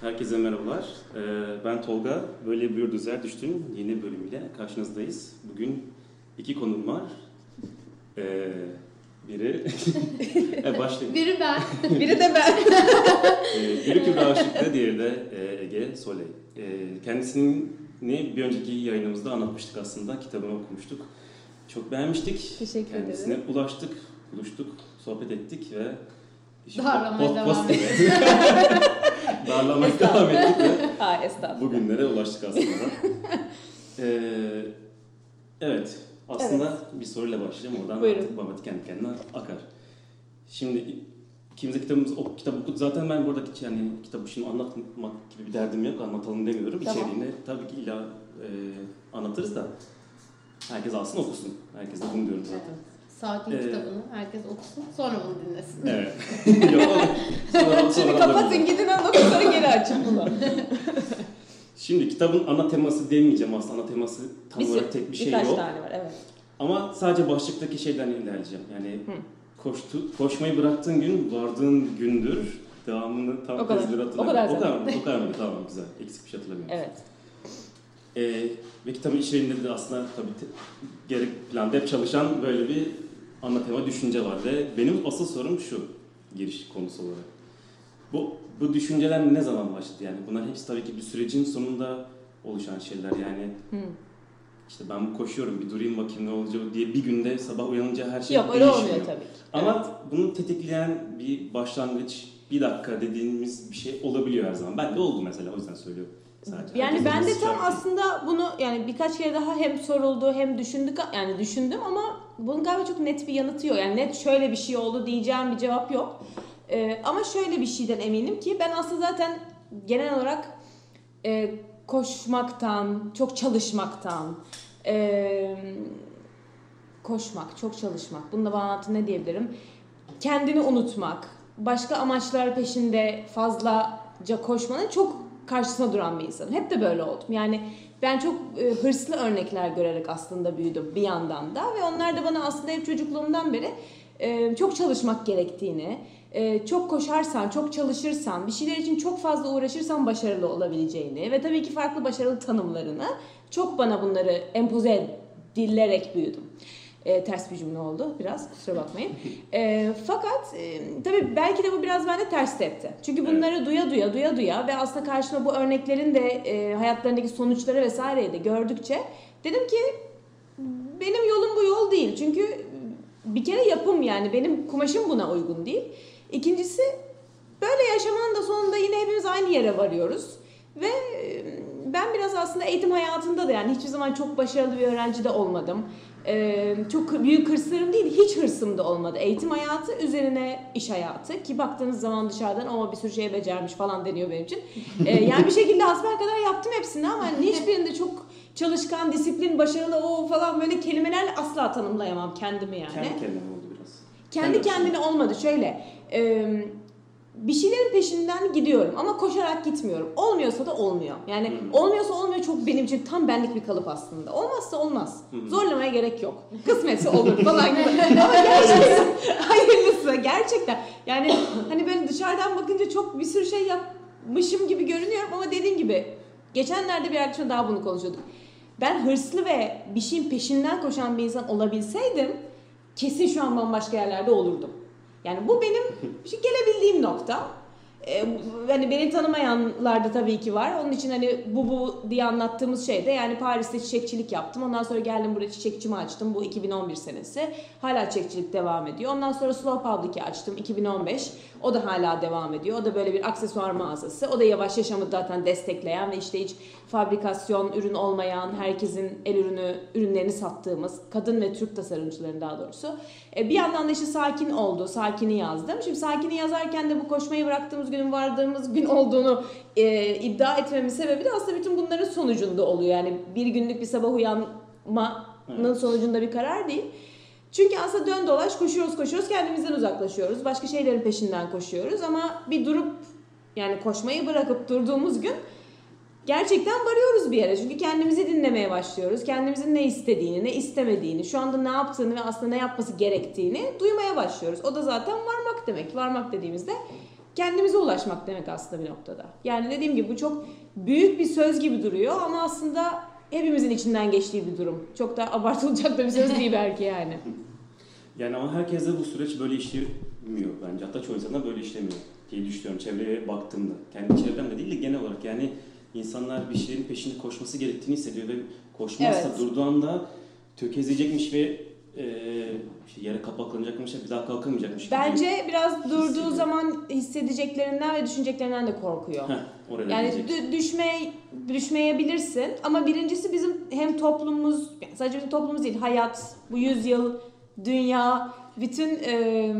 Herkese merhabalar. Ee, ben Tolga. Böyle bir düzer düştüm yeni bölümüyle karşınızdayız. Bugün iki konum var. Ee, biri... e, başlayayım. Biri ben. Biri de ben. Ee, biri Kübra Aşık'ta, diğeri de e, Ege Soley. Kendisini bir önceki yayınımızda anlatmıştık aslında. Kitabını okumuştuk. Çok beğenmiştik. Teşekkür Kendisine ederim. ulaştık, buluştuk, sohbet ettik ve... Darlamaya devam Darlamaya devam ettik ve estağfurullah. bugünlere ulaştık aslında. Ee, evet, aslında bir soruyla başlayacağım. Oradan Buyurun. artık Babati kendi kendine akar. Şimdi ikimiz de kitabımız, o kitabı okuduk. Zaten ben buradaki yani kitabı şimdi anlatmak gibi bir derdim yok. Anlatalım demiyorum. Tamam. İçeriğini tabii ki illa e, anlatırız da herkes alsın okusun. Herkes de bunu diyorum zaten. Sakin Ee, kitabını herkes okusun sonra bunu dinlesin. Evet. Yok, Şimdi kapatın gidin ondan sonra geri açın bunu. Şimdi kitabın ana teması demeyeceğim aslında. Ana teması tam Bir- olarak tek bir şey yok. tane var evet. Ama sadece başlıktaki şeyden ilerleyeceğim. Yani Hı. koştu, koşmayı bıraktığın gün vardığın gündür. Devamını tam O tezleri O hatırlamıyorum. kadar O kadar mı? O kadar mı? Tamam güzel. Eksik bir şey hatırlamıyorum. Evet. Ee, ve kitabın içeriğinde de aslında tabii te- gerek planda hep çalışan böyle bir ana tema düşünce var. Ve benim asıl sorum şu giriş konusu olarak. Bu, bu düşünceler ne zaman başladı? Yani bunlar hepsi tabii ki bir sürecin sonunda oluşan şeyler. Yani Hı. işte ben bu koşuyorum bir durayım bakayım ne olacak diye bir günde sabah uyanınca her şey Yok öyle değişmiyor. olmuyor tabii ki. Ama bunu tetikleyen bir başlangıç, bir dakika dediğimiz bir şey olabiliyor her zaman. Ben de oldu mesela o yüzden söylüyorum. Sadece. Yani ben de tam şarkı- aslında bunu yani birkaç kere daha hem soruldu hem düşündük yani düşündüm ama bunun galiba çok net bir yanıtı yok. Yani net şöyle bir şey oldu diyeceğim bir cevap yok. Ee, ama şöyle bir şeyden eminim ki ben aslında zaten genel olarak e, koşmaktan, çok çalışmaktan, e, koşmak, çok çalışmak. Bununla bağlantı ne diyebilirim? Kendini unutmak, başka amaçlar peşinde fazlaca koşmanın çok karşısına duran bir insanım. Hep de böyle oldum. Yani ben çok e, hırslı örnekler görerek aslında büyüdüm bir yandan da ve onlar da bana aslında hep çocukluğumdan beri e, çok çalışmak gerektiğini, e, çok koşarsan, çok çalışırsan, bir şeyler için çok fazla uğraşırsan başarılı olabileceğini ve tabii ki farklı başarılı tanımlarını çok bana bunları empoze edilerek büyüdüm. E, ters bir cümle oldu biraz kusura bakmayın. E, fakat e, tabii belki de bu biraz bende ters tepti. Çünkü bunları duya duya duya duya ve aslında karşıma bu örneklerin de e, hayatlarındaki sonuçları vesaireyi de gördükçe dedim ki benim yolum bu yol değil. Çünkü bir kere yapım yani benim kumaşım buna uygun değil. İkincisi böyle yaşamanın da sonunda yine hepimiz aynı yere varıyoruz. Ve e, ben biraz aslında eğitim hayatında da yani hiçbir zaman çok başarılı bir öğrenci de olmadım. Çok büyük hırslarım değil, hiç hırsım da olmadı. Eğitim hayatı üzerine iş hayatı ki baktığınız zaman dışarıdan o bir sürü şey becermiş falan deniyor benim için. Yani bir şekilde hasbel kadar yaptım hepsini ama hani hiçbirinde çok çalışkan, disiplin, başarılı o falan böyle kelimelerle asla tanımlayamam kendimi yani. Kendi kendine oldu biraz. Kendi Kendi kendine olmadı şöyle. e, bir şeylerin peşinden gidiyorum ama koşarak gitmiyorum. Olmuyorsa da olmuyor. Yani Hı. olmuyorsa olmuyor çok benim için tam benlik bir kalıp aslında. Olmazsa olmaz. Hı. Zorlamaya gerek yok. Kısmetse olur falan gibi. ama gerçekten hayırlısı gerçekten. Yani hani böyle dışarıdan bakınca çok bir sürü şey yapmışım gibi görünüyorum ama dediğim gibi geçenlerde bir arkadaşımla daha bunu konuşuyorduk. Ben hırslı ve bir şeyin peşinden koşan bir insan olabilseydim kesin şu an bambaşka yerlerde olurdum. Yani bu benim şu gelebildiğim nokta. Ee, hani beni tanımayanlar da tabii ki var. Onun için hani bu bu diye anlattığımız şey de yani Paris'te çiçekçilik yaptım. Ondan sonra geldim buraya çiçekçimi açtım. Bu 2011 senesi. Hala çiçekçilik devam ediyor. Ondan sonra Slow Public'i açtım 2015. O da hala devam ediyor. O da böyle bir aksesuar mağazası. O da yavaş yaşamı zaten destekleyen ve işte hiç fabrikasyon ürün olmayan, herkesin el ürünü ürünlerini sattığımız kadın ve Türk tasarımcıların daha doğrusu. E, bir yandan da işte sakin oldu. Sakini yazdım. Şimdi sakini yazarken de bu koşmayı bıraktığımız günün vardığımız gün olduğunu e, iddia etmemin sebebi de aslında bütün bunların sonucunda oluyor. Yani bir günlük bir sabah uyanmanın Evet. sonucunda bir karar değil. Çünkü aslında dön dolaş koşuyoruz koşuyoruz kendimizden uzaklaşıyoruz. Başka şeylerin peşinden koşuyoruz ama bir durup yani koşmayı bırakıp durduğumuz gün gerçekten varıyoruz bir yere. Çünkü kendimizi dinlemeye başlıyoruz. Kendimizin ne istediğini, ne istemediğini, şu anda ne yaptığını ve aslında ne yapması gerektiğini duymaya başlıyoruz. O da zaten varmak demek. Varmak dediğimizde kendimize ulaşmak demek aslında bir noktada. Yani dediğim gibi bu çok büyük bir söz gibi duruyor ama aslında hepimizin içinden geçtiği bir durum. Çok da abartılacak da bir söz değil belki yani. Yani ama herkese bu süreç böyle işlemiyor bence. Hatta çoğu insana böyle işlemiyor diye düşünüyorum çevreye baktığımda. Kendi çevremde değil de genel olarak yani insanlar bir şeylerin peşinde koşması gerektiğini hissediyor ve koşmazsa Evet. durduğu anda tökezleyecekmiş ve e, işte yere kapaklanacakmış ve bir daha kalkamayacakmış gibi. Bence biraz durduğu hissediyor. zaman hissedeceklerinden ve düşüneceklerinden de korkuyor. Heh, Yani dü- düşme düşmeyebilirsin ama birincisi bizim hem toplumumuz yani sadece bizim toplumumuz değil hayat bu yüzyıl dünya bütün e,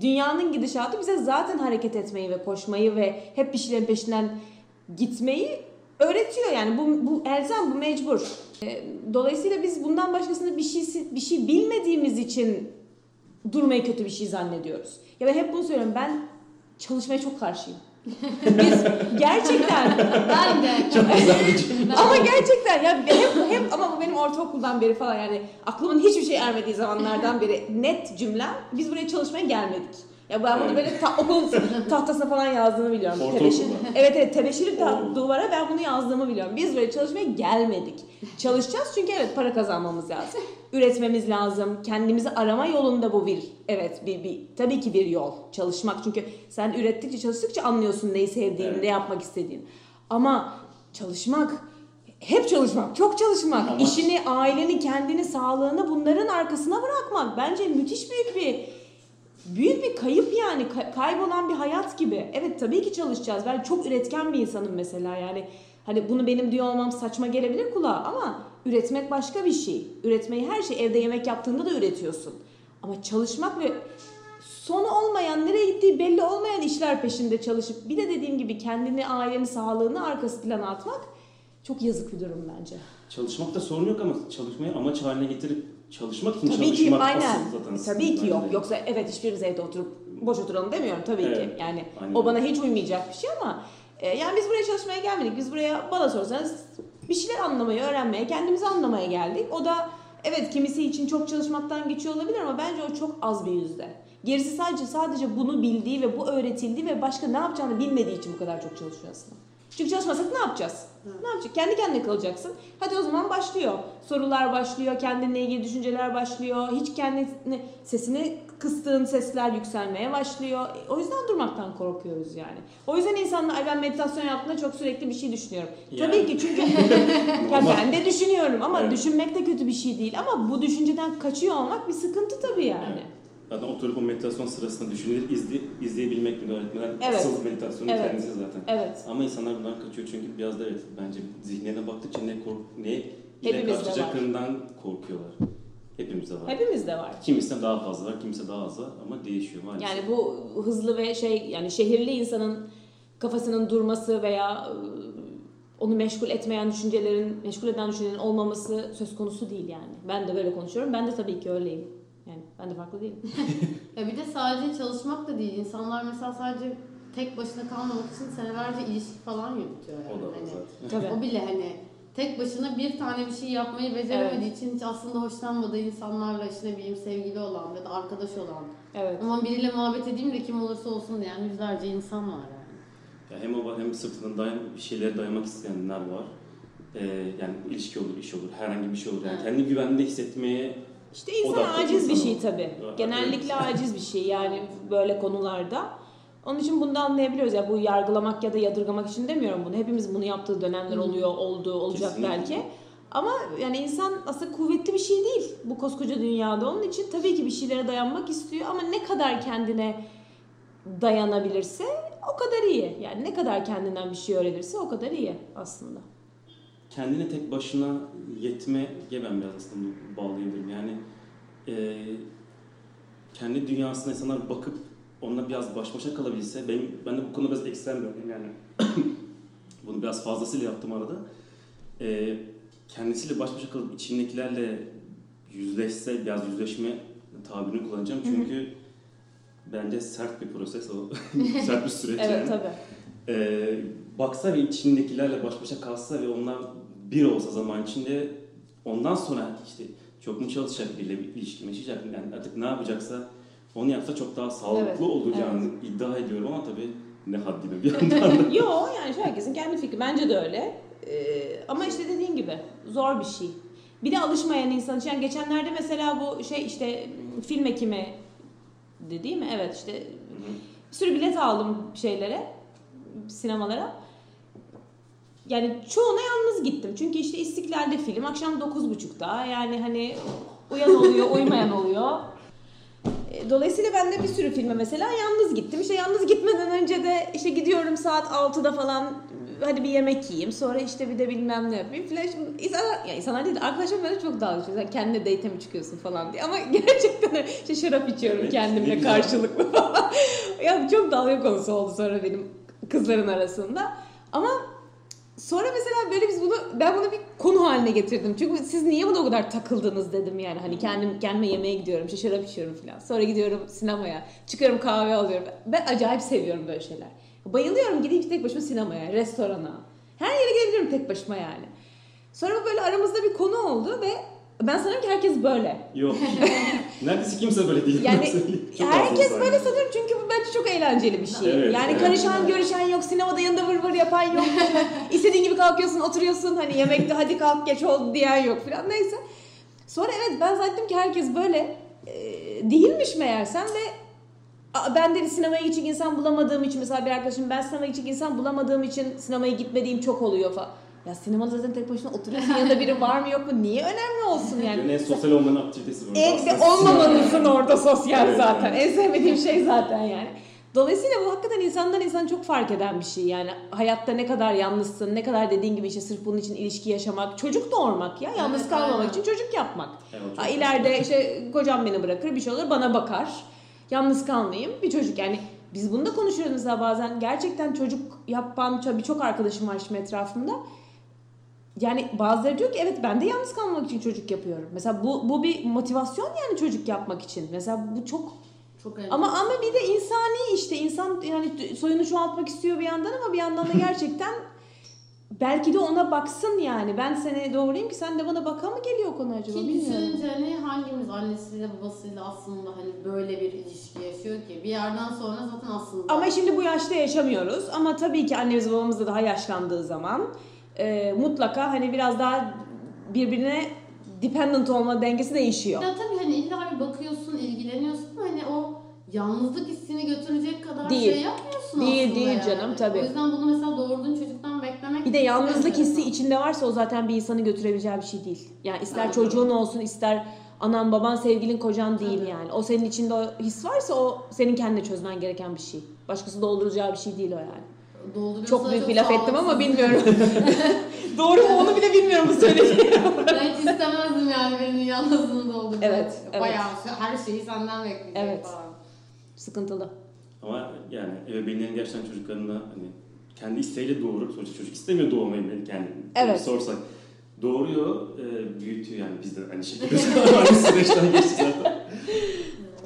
dünyanın gidişatı bize zaten hareket etmeyi ve koşmayı ve hep bir şeylerin peşinden gitmeyi öğretiyor yani bu bu elzem bu mecbur. E, dolayısıyla biz bundan başkasında bir şey bir şey bilmediğimiz için durmayı kötü bir şey zannediyoruz. Ya ben hep bunu söylüyorum ben çalışmaya çok karşıyım. Biz gerçekten Ben de. Çok güzel ama gerçekten ya hep, hep ama bu benim ortaokuldan beri falan yani aklımın hiçbir şey ermediği zamanlardan beri net cümlem biz buraya çalışmaya gelmedik. Ya ben bunu böyle ta, okulun tahtasına falan yazdığını biliyorum. Tebeşir, evet evet tebeşirli ta- duvara ben bunu yazdığımı biliyorum. Biz buraya çalışmaya gelmedik. Çalışacağız çünkü evet para kazanmamız lazım. Üretmemiz lazım. Kendimizi arama yolunda bu bir evet bir, bir tabii ki bir yol. Çalışmak çünkü sen ürettikçe çalıştıkça anlıyorsun neyi sevdiğini, Evet. ne yapmak istediğini. Ama çalışmak hep çalışmak, çok çalışmak, Amaç- işini, aileni, kendini, sağlığını bunların arkasına bırakmak bence müthiş büyük bir büyük bir kayıp yani Ka- kaybolan bir hayat gibi. Evet tabii ki çalışacağız. Ben çok üretken bir insanım mesela yani. Hani bunu benim diyor olmam saçma gelebilir kulağa ama üretmek başka bir şey. Üretmeyi her şey evde yemek yaptığında da üretiyorsun. Ama çalışmak ve sonu olmayan, nereye gittiği belli olmayan işler peşinde çalışıp bir de dediğim gibi kendini, aileni, sağlığını arkası plana atmak çok yazık bir durum bence. Çalışmakta sorun yok ama çalışmayı amaç haline getirip çalışmak için Tabii çalışmak ki aynen. zaten. Tabii ki yok. bence. Yoksa evet hiçbirimiz evde oturup boş oturalım demiyorum tabii ki. Evet, Yani aynen. o bana hiç uymayacak bir şey ama e, yani biz buraya çalışmaya gelmedik. Biz buraya bana sorsanız bir şeyler anlamayı, öğrenmeye, kendimizi anlamaya geldik. O da evet kimisi için çok çalışmaktan geçiyor olabilir ama bence o çok az bir yüzde. Gerisi sadece sadece bunu bildiği ve bu öğretildiği ve başka ne yapacağını bilmediği için bu kadar çok çalışıyor aslında. Çünkü çalışmasak ne yapacağız? Ne yapacak? Kendi kendine kalacaksın. Hadi o zaman başlıyor. Sorular başlıyor, kendinle ilgili düşünceler başlıyor. Hiç kendini sesini kıstığın sesler yükselmeye başlıyor. O yüzden durmaktan korkuyoruz yani. O yüzden insanlar "Ay ben meditasyon yaptığımda çok sürekli bir şey düşünüyorum. Yani. Tabii ki çünkü ya ben de düşünüyorum ama Evet. düşünmek de kötü bir şey değil ama bu düşünceden kaçıyor olmak bir sıkıntı tabii yani. Evet. Zaten oturup o meditasyon sırasında düşünceleri izle, izleyebilmek mi öğretmeden Evet. asıl meditasyonun Evet. kendisi zaten. Evet. Ama insanlar bundan kaçıyor çünkü biraz da evet bence zihnlerine baktıkça ne kork ne ile karşılaşacaklarından korkuyorlar. Hepimizde var. Hepimizde var. Kimisinde daha fazla var, kimisi daha az var ama değişiyor maalesef. Yani bu hızlı ve şey yani şehirli insanın kafasının durması veya onu meşgul etmeyen düşüncelerin, meşgul eden düşüncelerin olmaması söz konusu değil yani. Ben de böyle konuşuyorum. Ben de tabii ki öyleyim. Yani ben de farklı değilim. Ya bir de sadece çalışmak da değil. İnsanlar mesela sadece tek başına kalmamak için senelerce ilişki falan yürütüyor yani. o da Hani zaten. Tabii. O bile hani tek başına bir tane bir şey yapmayı beceremediği için hiç aslında hoşlanmadığı insanlarla işte ne bileyim sevgili olan ya da arkadaş olan Evet. ama biriyle muhabbet edeyim de kim olursa olsun diyen yüzlerce insan var yani. Ya hem o var hem sırtından dayan, bir şeylere dayamak isteyenler var. Ee, yani ilişki olur, iş olur, herhangi bir şey olur. Yani Evet. kendi güvende hissetmeye İşte insan Odaklı aciz bir şey tabii. Evet, Genellikle evet. aciz bir şey yani böyle konularda. Onun için bunu da anlayabiliyoruz. Ya bu yargılamak ya da yadırgamak için demiyorum bunu. Hepimiz bunu yaptığı dönemler oluyor, oldu, olacak Kesinlikle. belki. Ama yani insan aslında kuvvetli bir şey değil bu koskoca dünyada. Onun için tabii ki bir şeylere dayanmak istiyor ama ne kadar kendine dayanabilirse o kadar iyi. Yani ne kadar kendinden bir şey öğrenirse o kadar iyi aslında. Kendine tek başına yetmeye ben biraz aslında bağlayabilirim. Yani e, kendi dünyasına insanlar bakıp onunla biraz baş başa kalabilse, benim, ben de bu konuda biraz ekstrem bir örneğim yani. Bunu biraz fazlasıyla yaptım arada. E, kendisiyle baş başa kalıp içindekilerle yüzleşse, biraz yüzleşme tabirini kullanacağım. Hı hı. Çünkü bence sert bir proses o. sert bir süreç Evet yani. tabii. Ee, baksa ve içindekilerle baş başa kalsa ve onlar bir olsa zaman içinde ondan sonra işte çok mu çalışacak biriyle bir ilişki yaşayacak yani artık ne yapacaksa onu yapsa çok daha sağlıklı Evet, olacağını iddia ediyorum ama tabii ne haddime bir yandan da. Yo yani herkesin kendi fikri. Bence de öyle. Ee, ama işte dediğin gibi zor bir şey. Bir de alışmayan insan için. Yani geçenlerde mesela bu şey işte film ekimi de değil mi? Evet işte bir sürü bilet aldım şeylere, sinemalara. Yani çoğuna yalnız gittim. Çünkü işte İstiklal'de film akşam 9.30'da. Yani hani uyan oluyor, uymayan oluyor. E, Dolayısıyla ben de bir sürü filme mesela yalnız gittim. İşte yalnız gitmeden önce de işte gidiyorum saat 6'da falan hadi bir yemek yiyeyim. Sonra işte bir de bilmem ne yapayım falan. Şimdi insanlar, ya insanlar değil de arkadaşlarım böyle çok dalga geçiyor. Sen kendine date mi çıkıyorsun falan diye. Ama gerçekten işte şarap içiyorum Evet, kendimle karşılıklı falan. ya çok dalga konusu oldu sonra benim kızların arasında. Ama Sonra mesela böyle biz bunu ben bunu bir konu haline getirdim. Çünkü siz niye buna o kadar takıldınız dedim yani. Hani kendim kendime yemeğe gidiyorum, işte şarap içiyorum falan. Sonra gidiyorum sinemaya. Çıkıyorum kahve alıyorum. Ben acayip seviyorum böyle şeyler. Bayılıyorum gideyim tek başıma sinemaya, restorana. Her yere gidebilirim tek başıma yani. Sonra böyle aramızda bir konu oldu ve ben sanırım ki herkes böyle. Yok. Neredeyse kimse böyle değil. Yani herkes böyle sanırım çünkü bu bence çok eğlenceli bir şey. Evet, yani evet. karışan görüşen yok, sinemada yanında vır vır yapan yok. İstediğin gibi kalkıyorsun, oturuyorsun hani yemekte hadi kalk geç oldu diyen yok falan neyse. Sonra evet ben zannettim ki herkes böyle e, değilmiş meğersem ve ben de sinemaya gidecek insan bulamadığım için mesela bir arkadaşım ben sinemaya gidecek insan bulamadığım için sinemaya gitmediğim çok oluyor falan. Ya sinemada zaten tek başına oturuyorsun yanında biri var mı yok mu niye önemli olsun yani. Yani en sosyal olmanın aktivitesi burada. En aslında. olmamalısın orada sosyal Evet, zaten. evet. En sevmediğim şey zaten yani. Dolayısıyla bu hakikaten insandan insana çok fark eden bir şey. Yani hayatta ne kadar yalnızsın, ne kadar dediğin gibi işte sırf bunun için ilişki yaşamak, çocuk doğurmak ya. Yalnız Evet, kalmamak aynen. için çocuk yapmak. Evet, Ha, ileride işte kocam beni bırakır, bir şey olur bana bakar. Yalnız kalmayayım, bir çocuk yani. Biz bunu da konuşuyoruz mesela bazen. Gerçekten çocuk yapan birçok arkadaşım var şimdi etrafımda. Yani bazıları diyor ki evet ben de yalnız kalmak için çocuk yapıyorum. Mesela bu bu bir motivasyon yani çocuk yapmak için. Mesela bu çok Çok önemli. ama ama bir de insani işte insan yani soyunu çoğaltmak istiyor bir yandan ama bir yandan da gerçekten belki de ona baksın yani. Ben seni doğurayım ki sen de bana baka mı geliyor konu acaba Ki bilmiyorum. düşününce hani hangimiz annesiyle babasıyla aslında hani böyle bir ilişki yaşıyor ki bir yerden sonra zaten aslında Ama şimdi bu yaşta yaşamıyoruz. Ama tabii ki annemiz babamız da daha yaşlandığı zaman e, mutlaka hani biraz daha birbirine dependent olma dengesi değişiyor. ya tabii hani illa bir bakıyorsun, ilgileniyorsun ama hani o yalnızlık hissini götürecek kadar Değil. şey yapmıyorsun Değil, aslında değil yani. canım, tabii. O yüzden bunu mesela doğurduğun çocuktan beklemek Bir de yalnızlık hissi enteresan. içinde varsa o zaten bir insanı götürebileceği bir şey değil. Yani ister Aynen. çocuğun olsun ister anan baban sevgilin kocan değil Tabii. yani. O senin içinde o his varsa o senin kendine çözmen gereken bir şey. Başkası dolduracağı bir şey değil o yani. Dolduruyorsa Çok büyük bir laf ettim ama bilmiyorum. Doğru mu onu bile bilmiyorum bu söylediğim. ben hiç istemezdim yani birinin yalnızlığını doldurmak. Evet, evet. Bayağı her şeyi senden bekleyecek Evet. falan. Sıkıntılı. Ama yani ebeveynlerin gerçekten çocuklarına hani kendi isteğiyle doğurur. Sonuçta çocuk istemiyor doğmayı beni kendi. Evet. Bir sorsak. Doğuruyor, e, büyütüyor yani biz de aynı şekilde aynı süreçten geçtik zaten.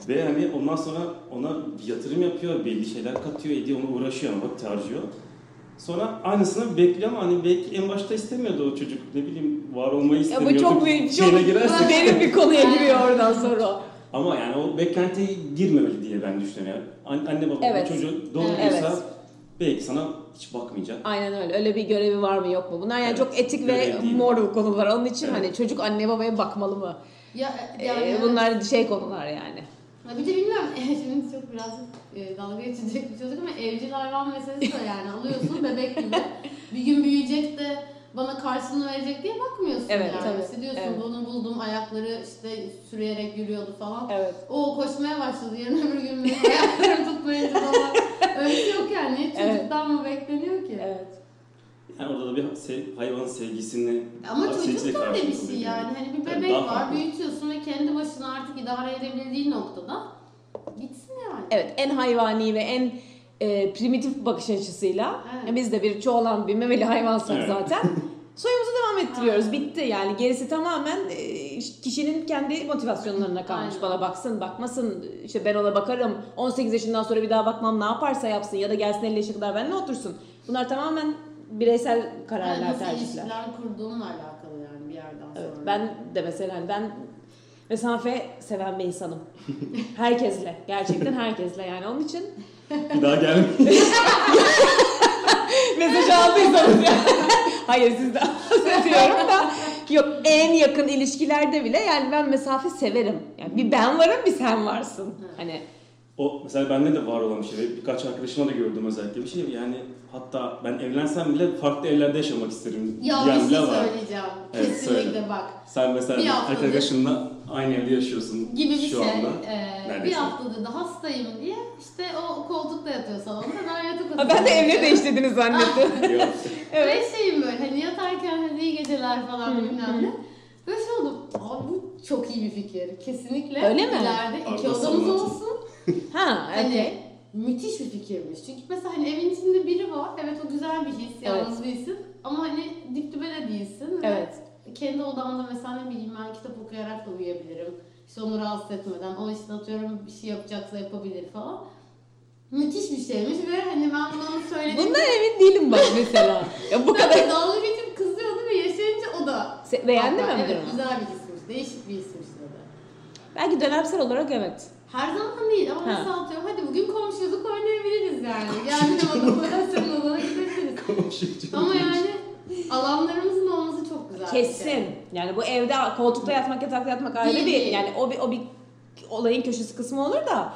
Ve hani ondan sonra ona bir yatırım yapıyor, belli şeyler katıyor, ediyor, ona uğraşıyor, ona vakit harcıyor. Sonra aynısını bekliyor ama hani belki en başta istemiyordu o çocuk. Ne bileyim var olmayı Ya istemiyordu. bu çok büyük, çok girersek. derin bir konuya giriyor oradan sonra. Ama yani o beklentiye girmemeli diye ben düşünüyorum. Yani an- anne baba Evet. çocuğu doğurduysa Evet. belki sana hiç bakmayacak. Aynen öyle. Öyle bir görevi var mı yok mu? Bunlar yani Evet. çok etik ve moral konular. Onun için Evet. hani çocuk anne babaya bakmalı mı? Ya, Ee, yani evet. bunlar şey konular yani. Bir de bilmiyorum şimdi çok birazcık e, dalga geçecek bir çocuk ama evcil hayvan meselesi de yani alıyorsun bebek gibi bir gün büyüyecek de bana karşılığını verecek diye bakmıyorsun Evet, yani. tabii. İşte diyorsun Evet. bunu buldum ayakları işte sürüyerek yürüyordu falan. Evet. O koşmaya başladı yarın öbür gün benim ayaklarım tutmayınca falan. Öyle şey yok yani. Hiç Evet. çocuktan mı bekleniyor ki? Evet. Yani orada da bir sev- hayvanın sevgisini Ama çocuk da öyle bir şey yani. Hani bir bebek daha var, farklı. büyütüyorsun ve kendi başına artık idare edebildiği noktada gitsin yani. Evet en hayvani ve en e, primitif bakış açısıyla Evet. ya biz de bir çoğalan bir memeli hayvansak Evet. zaten soyumuzu devam ettiriyoruz. Aynen. Bitti yani gerisi tamamen e, kişinin kendi motivasyonlarına kalmış. Aynen. Bana baksın bakmasın işte ben ona bakarım 18 yaşından sonra bir daha bakmam ne yaparsa yapsın ya da gelsin 50 yaşa kadar benimle otursun. Bunlar tamamen bireysel Yani kararlar nasıl tercihler. ilişkiler kurduğunla alakalı yani bir yerden sonra. Evet, ben de mesela hani ben Mesafe seven bir insanım. Herkesle. Gerçekten herkesle yani. Onun için Bir daha gelmeyin. mesaj aldıysanız ya. Hayır siz de seviyorum da. Yok en yakın ilişkilerde bile yani ben mesafe severim. Yani bir ben varım bir sen varsın. Hani O mesela bende de var olan bir şey. ve Birkaç arkadaşıma da gördüm özellikle bir şey. Yani hatta ben evlensem bile farklı evlerde yaşamak isterim. Ya bir şey var. söyleyeceğim. Evet, Kesinlikle söyle. bak. Sen mesela Bir bir haftadır- arkadaşınla aynı evde yaşıyorsun Gibi bir şu şey. anda. Ee, bir Neredeyse. haftadır da hastayım diye işte o koltukta yatıyor salonda ben yatak Ha, ben de evleri değiştirdiniz zannettim. Evet. Ve şeyim böyle hani yatarken hadi iyi geceler falan bilmem ne. Böyle şey oldum. Abi bu çok iyi bir fikir. Kesinlikle. Öyle mi? İleride iki odamız olsun. Ha, Hani okey. müthiş bir fikirmiş. Çünkü mesela hani evin içinde biri var. Evet o güzel bir his. Yalnız değilsin. Ama hani dip dibe de değilsin. Ve Evet. kendi odamda mesela ne bileyim ben kitap okuyarak da uyuyabilirim. İşte onu rahatsız etmeden. O işte atıyorum bir şey yapacaksa yapabilir falan. Müthiş bir şeymiş ve hani ben bunu söyledim. Bundan emin değilim bak mesela. Ya bu kadar. Dalga geçip kızıyordu ve yaşayınca o da. Se- Beğendi mi Hatta bu Evet durumu? güzel bir hismiş. Değişik bir hismiş dedi. Belki dönemsel olarak evet. Her zaman değil ama Ha. mesela atıyorum hadi bugün komşuluk oynayabiliriz yani. Yani odama senin odana gidebiliriz. Konuşucu. Ama yani alanlarımızın olması çok güzel bir Kesin. şey. Yani bu evde koltukta yatmak, yatakta yatmak ayrı Değil, bir değil. yani o bir o bir olayın köşesi kısmı olur da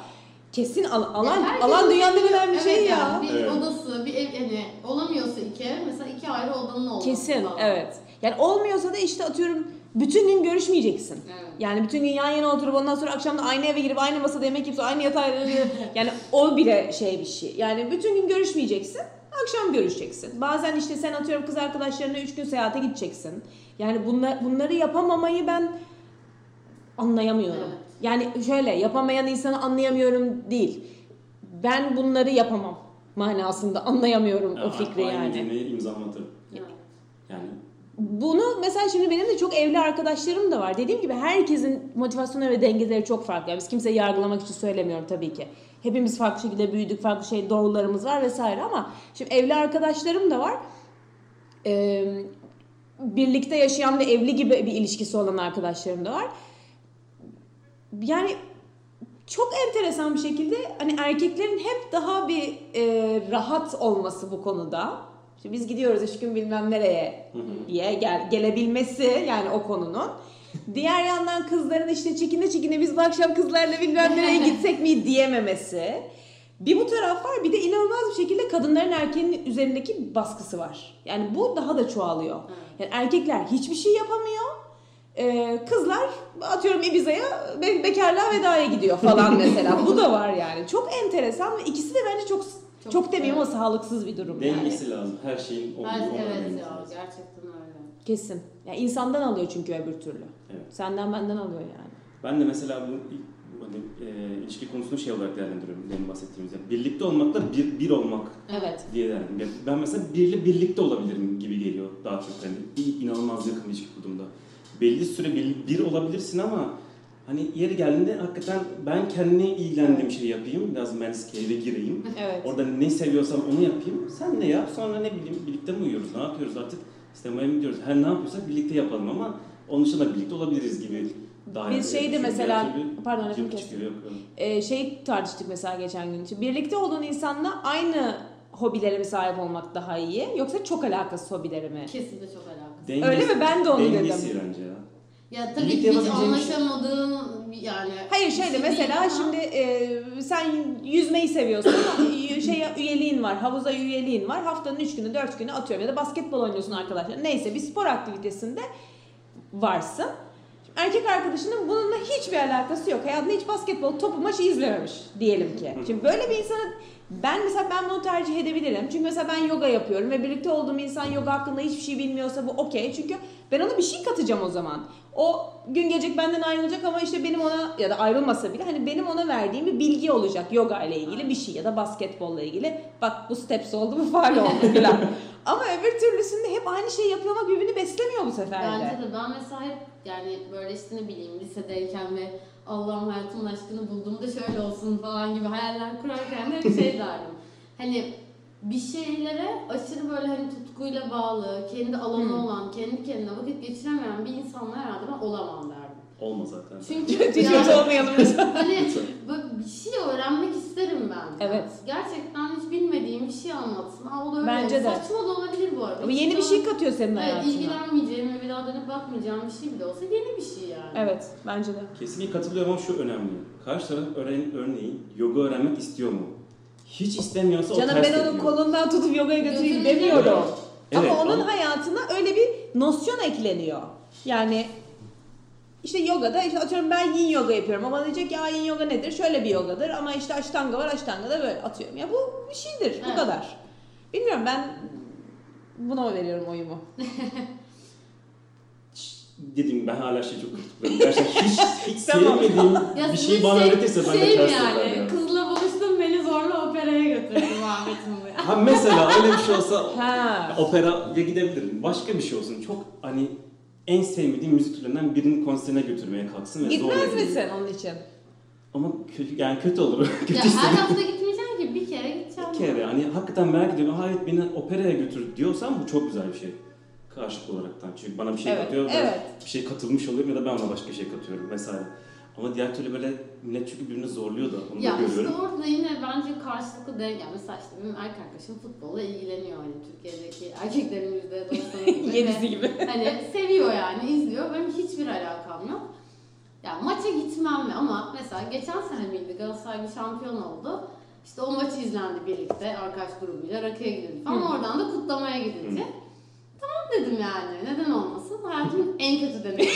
kesin al- alan Ya herkesin alan dünyanın en önemli evet şeyi yani ya. Bir Evet. odası, bir ev hani olamıyorsa iki mesela iki ayrı odanın olması Kesin lazım. evet. Yani olmuyorsa da işte atıyorum bütün gün görüşmeyeceksin. Evet. Yani bütün gün yan yana oturup ondan sonra akşam da aynı eve girip aynı masada yemek yiyip aynı yatağa yani o bile şey bir şey. Yani bütün gün görüşmeyeceksin. Akşam görüşeceksin. Bazen işte sen atıyorum kız arkadaşlarına 3 gün seyahate gideceksin. Yani bunlar, bunları yapamamayı ben anlayamıyorum. Evet. Yani şöyle yapamayan insanı anlayamıyorum değil. Ben bunları yapamam manasında anlayamıyorum o fikri Aynı yani. cümleyi imzalamatır. Evet. Yani Bunu mesela şimdi benim de çok evli arkadaşlarım da var. Dediğim gibi herkesin motivasyonu ve dengeleri çok farklı. Biz kimseyi yargılamak için söylemiyorum tabii ki. Hepimiz farklı şekilde büyüdük, farklı şey doğrularımız var vesaire ama şimdi evli arkadaşlarım da var. Ee, birlikte yaşayan ve evli gibi bir ilişkisi olan arkadaşlarım da var. Yani çok enteresan bir şekilde hani erkeklerin hep daha bir e, rahat olması bu konuda. Şimdi biz gidiyoruz üç gün bilmem nereye diye gel, gelebilmesi yani o konunun. Diğer yandan kızların işte çekine çekine biz bu akşam kızlarla bilmem nereye gitsek mi diyememesi. Bir bu taraf var bir de inanılmaz bir şekilde kadınların erkeğin üzerindeki baskısı var. Yani bu daha da çoğalıyor. Yani erkekler hiçbir şey yapamıyor. Ee, kızlar atıyorum Ibiza'ya be- bekarlığa vedaya gidiyor falan mesela. bu da var yani. Çok enteresan ve ikisi de bence çok çok, Çok demeyeyim ama sağlıksız bir durum yani. dengesi lazım. Her şeyin olduğu ona evet ya lazım. gerçekten öyle. Kesin. Ya insandan alıyor çünkü öbür türlü. Evet. Senden benden alıyor yani. Ben de mesela bu bu hani, e, ilişki konusunu şey olarak değerlendiriyorum. Benim bahsettiğimiz yani. Birlikte olmakla bir, bir olmak Evet. diye değerlendiriyorum. Ben mesela biriyle birlikte olabilirim gibi geliyor daha çok. Yani bir inanılmaz yakın bir ilişki kurduğumda. Belli süre bir, bir olabilirsin ama hani yeri geldiğinde hakikaten ben kendine ilgilendiğim şeyi yapayım. Biraz menskeye eve gireyim. Evet. Orada ne seviyorsam onu yapayım. Sen ne yap? Sonra ne bileyim birlikte mi uyuyoruz? Ne yapıyoruz artık? Sinemaya mı gidiyoruz? Her ne yapıyorsak birlikte yapalım ama onun dışında birlikte olabiliriz gibi. Daha Biz şeyde Çünkü mesela- pardon, lafını kestim. çıkıyor, yok, yok. Ee, şey tartıştık mesela geçen gün için. Birlikte olduğun insanla aynı hobilere mi sahip olmak daha iyi yoksa çok alakasız hobilere mi? Kesinlikle çok alakası. Dengesi- Öyle mi? Ben de onu dengesi dedim. bence ya. Ya tabii ki hiç şey- anlaşamadığın bir- yani. Hayır şöyle şey mesela değil ama- şimdi e, sen yüzmeyi seviyorsun ama y- şeye üyeliğin var, havuza üyeliğin var. Haftanın 3 günü, 4 günü atıyorum ya da basketbol oynuyorsun arkadaşlar. Neyse bir spor aktivitesinde varsın. Erkek arkadaşının bununla hiçbir alakası yok. Hayatında hiç basketbol topu maçı izlememiş diyelim ki. Şimdi böyle bir insanın ben mesela ben bunu tercih edebilirim. Çünkü mesela ben yoga yapıyorum ve birlikte olduğum insan yoga hakkında hiçbir şey bilmiyorsa bu okey. Çünkü ben ona bir şey katacağım o zaman. O gün gelecek benden ayrılacak ama işte benim ona ya da ayrılmasa bile hani benim ona verdiğim bir bilgi olacak yoga ile ilgili bir şey ya da basketbolla ilgili. Bak bu steps oldu mu faal oldu filan. ama öbür türlüsünde hep aynı şeyi yapıyor ama birbirini beslemiyor bu sefer de. Bence de ben mesela hep yani böyle işte ne bileyim lisedeyken ve Allah'ım hayatımın aşkını bulduğumda şöyle olsun falan gibi hayaller kurarken de hep şey derdim. Hani bir şeylere aşırı böyle hani tutkuyla bağlı, kendi alanı olan, kendi kendine vakit geçiremeyen bir insanla herhalde ben olamam derdim. Olma zaten. Çünkü yani, olmayalım hani böyle bir şey öğrenmek isterim ben. Evet. Gerçekten hiç bilmediğim bir şey anlatsın. Aa, o da öyle. Bence de. Saçma da olabilir bu arada. Ama yeni bir şey katıyor senin Evet, hayatına. ilgilenmeyeceğim ve bir daha dönüp bakmayacağım bir şey bile olsa yeni bir şey yani. Evet bence de. Kesinlikle katılıyorum ama şu önemli. Karşı taraf öğren, örneğin yoga öğrenmek istiyor mu? Hiç istemiyorsa o Canım ters ben onun ediyor. kolundan tutup yogaya götüreyim demiyorum. Evet, ama onun ama- hayatına öyle bir nosyon ekleniyor. Yani işte yogada işte atıyorum ben yin yoga yapıyorum ama diyecek ki "Aa, yin yoga nedir? Şöyle bir yogadır ama işte aştanga var aştanga da böyle atıyorum. Ya bu bir şeydir bu Evet. kadar. Bilmiyorum ben buna veriyorum oyumu. Dediğim ben hala şey çok kırtıklarım. Gerçekten hiç, hiç sevmediğim bir şeyi bana şey- öğretirse ben de şey ters yani? Yani. Kızla buluştum beni zorla operaya götürdü bu ya. Ha mesela öyle bir şey olsa Ha. operaya gidebilirim. Başka bir şey olsun. Çok hani en sevmediğim müzik türlerinden birinin konserine götürmeye kalksın ve zorla Gitmez gideyim. misin onun için? Ama kötü, yani kötü olur. kötü Ya her hafta gitmeyeceksin ki bir kere gideceğim. Bir kere hani hakikaten merak ediyorum. Ha evet beni operaya götür diyorsan bu çok güzel bir şey. Karşılıklı olaraktan. Çünkü bana bir şey Evet, katıyor. ben evet. Bir şey katılmış oluyorum ya da ben ona başka bir şey katıyorum vesaire. Ama diğer türlü böyle millet çünkü birbirini zorluyor da onu Ya da işte görüyorum. orada yine bence karşılıklı denk yani mesela işte benim erkek arkadaşım futbolla ilgileniyor hani Türkiye'deki erkeklerin yüzde doksanı gibi. Yedisi Ve gibi. Hani seviyor yani izliyor benim hiçbir alakam yok. Ya maça gitmem mi ama mesela geçen sene miydi Galatasaray bir şampiyon oldu. İşte o maçı izlendi birlikte arkadaş grubuyla rakıya gidildi falan Hı. oradan da kutlamaya gidilecek. Tamam dedim yani neden olmasın hayatımın en kötü deneyimi.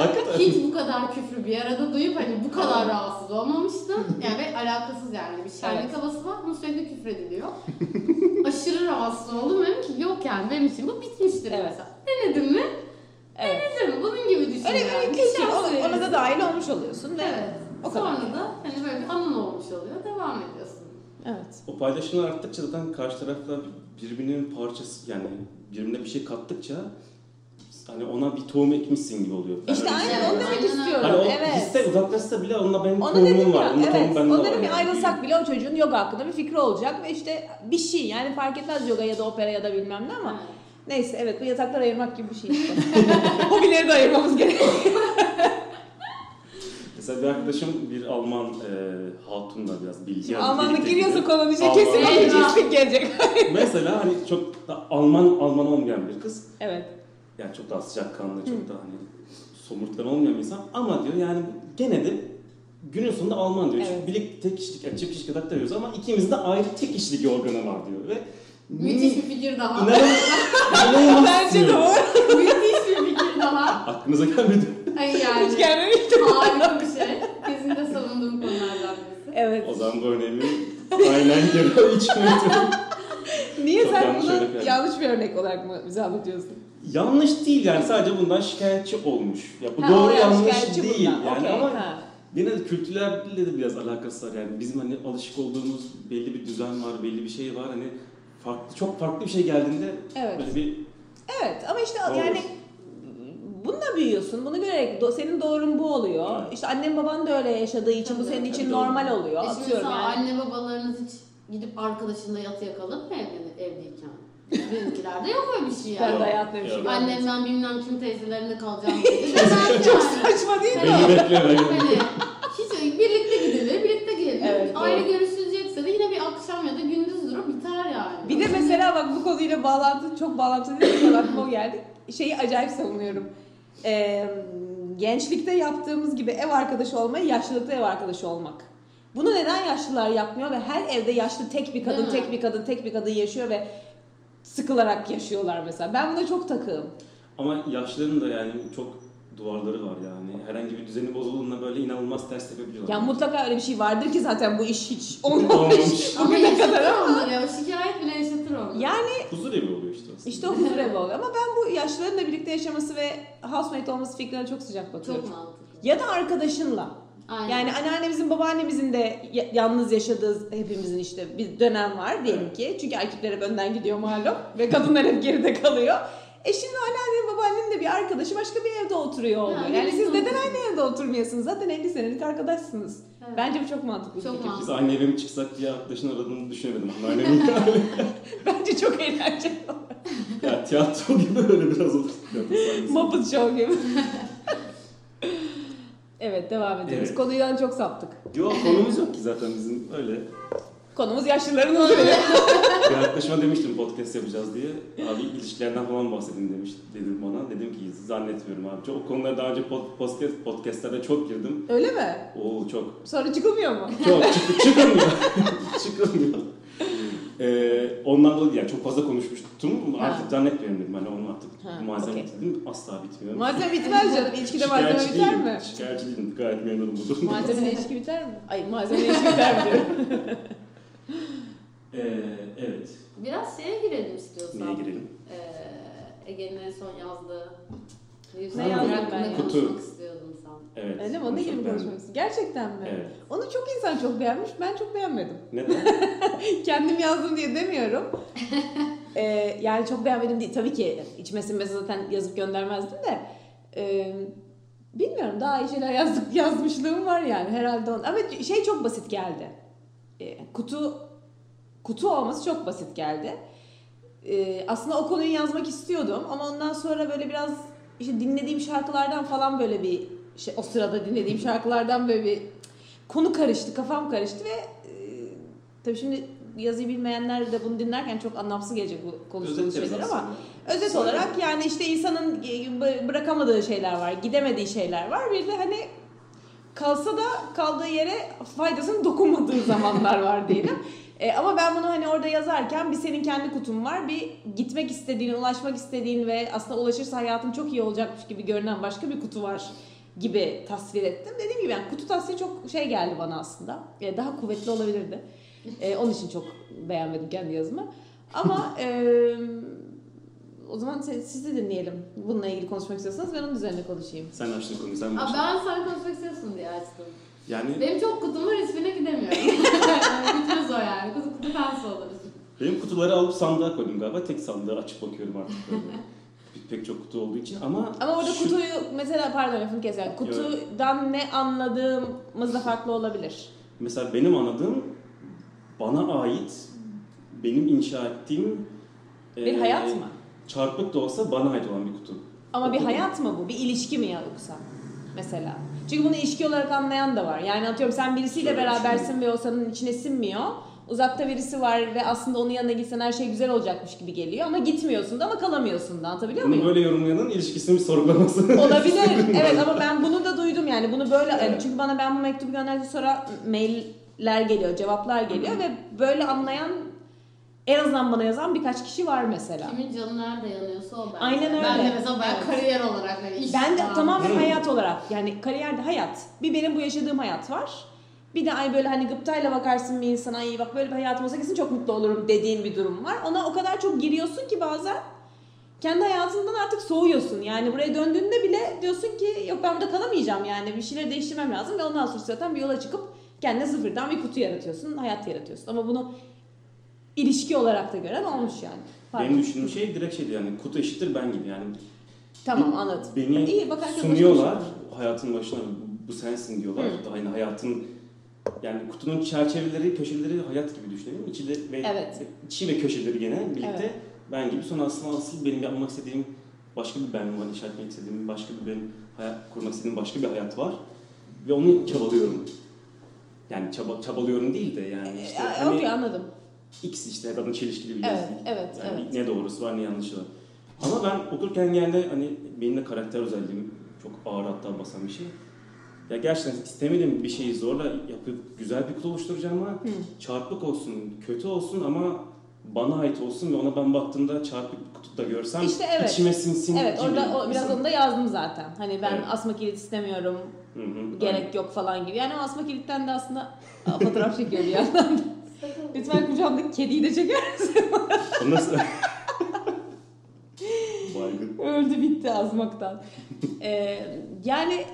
Hakikaten. Hiç bu kadar küfrü bir arada duyup hani bu kadar rahatsız olmamıştım. Yani ve alakasız yani bir şenlik Evet. havası var ama sürekli küfrediliyor. Aşırı rahatsız oldum. Dedim ki yok yani benim için bu bitmiştir Evet. mesela. Denedim mi? Evet. Denedim. Bunun gibi düşün Öyle bir şans Ona, ona da dahil olmuş oluyorsun ve Evet. o kadar. Sonra da hani böyle bir anın olmuş oluyor. Devam ediyorsun. Evet. O paylaşımlar arttıkça zaten karşı tarafla birbirinin parçası yani birbirine bir şey kattıkça hani ona bir tohum ekmişsin gibi oluyor. Ben İşte aynen onu demek istiyorum. Hani o evet. hisse uzaklaşsa bile onunla benim Onu tohumum var. ya, Onun tohumu evet. bende var. Onların bir ayrılsak bile o çocuğun yoga hakkında bir fikri olacak ve işte bir şey yani fark etmez yoga ya da opera ya da bilmem ne ama neyse evet bu yataklar ayırmak gibi bir şey işte. Hobileri de ayırmamız gerekiyor. Mesela bir arkadaşım bir Alman e, hatunla biraz bilgi Almanlık birlikte giriyorsa gidiyor. konunun içine Alman- kesin bir gelecek. Mesela hani çok da Alman Alman olmayan bir kız. evet. Yani çok daha sıcakkanlı, çok daha hani somurtkan olmayan bir insan. Ama diyor yani gene de günün sonunda Alman diyor. Evet. Çünkü birlikte tek kişilik, yani çift kişilik yatakta yiyoruz ama ikimizin de ayrı tek kişilik organı var diyor. Ve Müthiş bir fikir daha. İnanılmaz. inanılmaz Bence doğru. Müthiş bir fikir daha. Aklınıza gelmedi. Ay Hiç yani. gelmemişti. Harika bir şey. Kesinlikle savunduğum konulardan birisi. Evet. O zaman bu örneğimi aynen geri içime Niye Çok sen yanlış bunu verdim. yanlış bir örnek olarak mı bize anlatıyorsun? Yanlış değil yani sadece bundan şikayetçi olmuş. Ya bu Ha, doğru yanlış değil bundan. yani Okey, ama ha. Yine de kültürlerle de biraz alakası var yani bizim hani alışık olduğumuz belli bir düzen var, belli bir şey var hani farklı çok farklı bir şey geldiğinde Evet. böyle bir Evet ama işte Olur. yani bununla büyüyorsun. Bunu görerek do- senin doğrun bu oluyor. Evet. İşte annen baban da öyle yaşadığı için bu Tabii, senin tabii, için doğru. normal oluyor. E Atıyorum yani. anne babalarınız hiç gidip arkadaşınla yatıya kalıp mı evliyken? Benimkilerde yok öyle bir şey Ben yani. de hayatımda bir şey görmedim. Annemden bilmem kim teyzelerinde kalacağım dedi. Çok yani. saçma değil mi? beni bekliyor. Hani hiç birlikte gidilir, birlikte gelir. Evet, Ayrı doğru. görüşülecekse de yine bir akşam ya da gündüz durup biter yani. Bir de mesela bak bu konuyla bağlantı çok bağlantılı değil mi? Aklıma o geldi. Şeyi acayip savunuyorum. Ee, gençlikte yaptığımız gibi ev arkadaşı olmayı yaşlılıkta ev arkadaşı olmak. Bunu neden yaşlılar yapmıyor ve her evde yaşlı tek bir kadın, tek bir kadın, tek bir kadın yaşıyor ve sıkılarak yaşıyorlar mesela. Ben buna çok takığım. Ama yaşların da yani çok duvarları var yani. Herhangi bir düzeni bozulduğunda böyle inanılmaz ters tepebiliyorlar. Ya mutlaka öyle bir şey vardır ki zaten bu iş hiç olmamış bugüne kadar ama. ya. O şikayet bile yaşatır onları. Yani Huzur evi oluyor işte aslında. işte o huzur evi oluyor ama ben bu yaşlıların da birlikte yaşaması ve housemate olması fikrine çok sıcak bakıyorum. Çok mantıklı. Ya da arkadaşınla. Aynen. Yani anneannemizin, babaannemizin de ya- yalnız yaşadığı hepimizin işte bir dönem var diyelim ki. Çünkü erkekler hep önden gidiyor malum ve kadınlar hep geride kalıyor. E şimdi anneannenin babaannenin de bir arkadaşı başka bir evde oturuyor oluyor. Ha, Yani siz neden aynı evde oturmuyorsunuz? Zaten 50 senelik arkadaşsınız. Evet. Bence bu çok mantıklı. Çok mantıklı. Biz aynı eve mi çıksak diye arkadaşın aradığını düşünemedim. Anneannemin. Bence çok eğlenceli. ya tiyatro gibi öyle biraz olur. Muppet Show gibi. Evet devam ediyoruz. Evet. Konudan çok saptık. Yok konumuz yok ki zaten bizim öyle. Konumuz yaşlıların huzuru. Bir arkadaşıma demiştim podcast yapacağız diye. Abi ilişkilerden falan bahsedin demiş dedim bana. Dedim ki zannetmiyorum abi. Çok, o konulara daha önce pod- podcast, podcastlerde çok girdim. Öyle mi? Oo çok. Sonra çıkılmıyor mu? Çok çık, çıkılmıyor. çıkılmıyor. Ee, ondan dolayı yani çok fazla konuşmuştum. Artık Ha. zannetmiyorum dedim. Hani onu artık Ha, malzeme okey. dedim. Asla bitmiyor. Malzeme bitmez canım. İlişkide malzeme biter değilim. mi? Şikayetçi değilim. Gayet memnunum bu durumda. Malzeme ilişki biter mi? Ay malzeme ilişki biter mi diyorum. Ee, evet. Biraz şeye girelim istiyorsan. Neye girelim? Ee, Ege'nin en son yazdığı Ne Yusuf yazdım hakkında ya? konuşmak Kutu. Evet. Öyle mi? Onu çok gibi beğendim. konuşmak Gerçekten mi? Evet. Onu çok insan çok beğenmiş. Ben çok beğenmedim. Neden? Kendim yazdım diye demiyorum. Ee, yani çok beğenmedim değil. Tabii ki içime sinmese zaten yazıp göndermezdim de. Ee, bilmiyorum daha iyi şeyler yazdık, yazmışlığım var yani herhalde. On... Ama şey çok basit geldi. Ee, kutu kutu olması çok basit geldi. Ee, aslında o konuyu yazmak istiyordum ama ondan sonra böyle biraz işte dinlediğim şarkılardan falan böyle bir şey o sırada dinlediğim şarkılardan böyle bir konu karıştı, kafam karıştı ve e, tabii şimdi yazıyı bilmeyenler de bunu dinlerken çok anlamsız gelecek bu konuştuğumuz şeyler ama aslında. özet Söyle. olarak yani işte insanın bı- bırakamadığı şeyler var, gidemediği şeyler var. Bir de hani kalsa da kaldığı yere faydasının dokunmadığı zamanlar var diyelim. E, ama ben bunu hani orada yazarken bir senin kendi kutun var. Bir gitmek istediğin, ulaşmak istediğin ve aslında ulaşırsa hayatın çok iyi olacakmış gibi görünen başka bir kutu var gibi tasvir ettim. Dediğim gibi yani kutu tasviri çok şey geldi bana aslında. E, daha kuvvetli olabilirdi. E, onun için çok beğenmedim kendi yazımı. Ama e, o zaman siz, de dinleyelim. Bununla ilgili konuşmak istiyorsanız ben onun üzerine konuşayım. Sen açtın konuyu sen başla. ben sen konuşmak istiyorsun diye açtım. Yani Benim çok kutum var hiçbirine gidemiyorum. Bitmez o yani. Kutu kutu fensi oluruz. benim kutuları alıp sandığa koydum galiba. Tek sandığı açıp bakıyorum artık Pek çok kutu olduğu için ama Ama orada şu- kutuyu mesela pardon lafını keselim. Kutudan ne anladığımız da farklı olabilir. Mesela benim anladığım bana ait benim inşa ettiğim Bir eee, hayat mı? Çarpık da olsa bana ait olan bir kutu. Ama bir Kutu. hayat mı bu? Bir ilişki mi yoksa? Mesela. Çünkü bunu ilişki olarak anlayan da var. Yani atıyorum sen birisiyle Şöyle berabersin ve o senin içine sinmiyor. Uzakta birisi var ve aslında onun yanına gitsen her şey güzel olacakmış gibi geliyor ama gitmiyorsun da ama kalamıyorsun da anlatabiliyor Bunu muyum? böyle yorumlayanın ilişkisini bir sorgulaması. Olabilir. evet ama ben bunu da duydum yani. Bunu böyle yani çünkü bana ben bu mektubu gönderdikten sonra mailler geliyor, cevaplar geliyor ve böyle anlayan en azından bana yazan birkaç kişi var mesela. Kimin canı nerede yanıyorsa o bence. Aynen öyle. Ben de mesela ben Evet. kariyer olarak hani iş Ben de tamamen hayat olarak yani kariyerde hayat. Bir benim bu yaşadığım hayat var. Bir de ay böyle hani gıptayla bakarsın bir insana ay bak böyle bir hayatım olsa kesin çok mutlu olurum dediğin bir durum var. Ona o kadar çok giriyorsun ki bazen kendi hayatından artık soğuyorsun. Yani buraya döndüğünde bile diyorsun ki yok ben burada kalamayacağım yani bir şeyleri değiştirmem lazım ve ondan sonra zaten bir yola çıkıp kendine sıfırdan bir kutu yaratıyorsun, hayat yaratıyorsun. Ama bunu ilişki olarak da gören olmuş yani. Pardon. Benim düşündüğüm şey direkt şeydi yani kutu eşittir ben gibi yani. Tamam anladım. Beni İyi, bak sunuyorlar hayatın başına bu sensin diyorlar. Hı. Aynı hayatın yani kutunun çerçeveleri, köşeleri hayat gibi düşünelim. İçi de ve Evet. içi ve köşeleri gene birlikte Evet. ben gibi sonra aslında asıl benim yapmak istediğim başka bir ben var, inşa etmek istediğim başka bir benim hayat kurmak istediğim başka bir hayat var ve onu çabalıyorum. Yani çaba, çabalıyorum değil de yani işte Ee, hani okey anladım. X işte zaten çelişkili bir Evet, evet, Yani evet. ne doğrusu var ne yanlışı var. Ama ben okurken yani hani benim de karakter özelliğim çok ağır hatta basan bir şey. Ya gerçekten istemediğim bir şeyi zorla yapıp güzel bir kutu oluşturacağım ama Hı. çarpık olsun, kötü olsun ama bana ait olsun ve ona ben baktığımda çarpık bir kutu da görsem İşte evet. içime sinsin Evet gibi. orada o, biraz onu da yazdım zaten. Hani ben Evet. asma kilit istemiyorum, Hı hı, gerek yok falan gibi. Yani o asma kilitten de aslında fotoğraf çekiyor bir yandan. da. Lütfen kucağımdaki kediyi de çeker misin? aynen. Nasıl? Baygın. Öldü bitti azmaktan. Ee, yani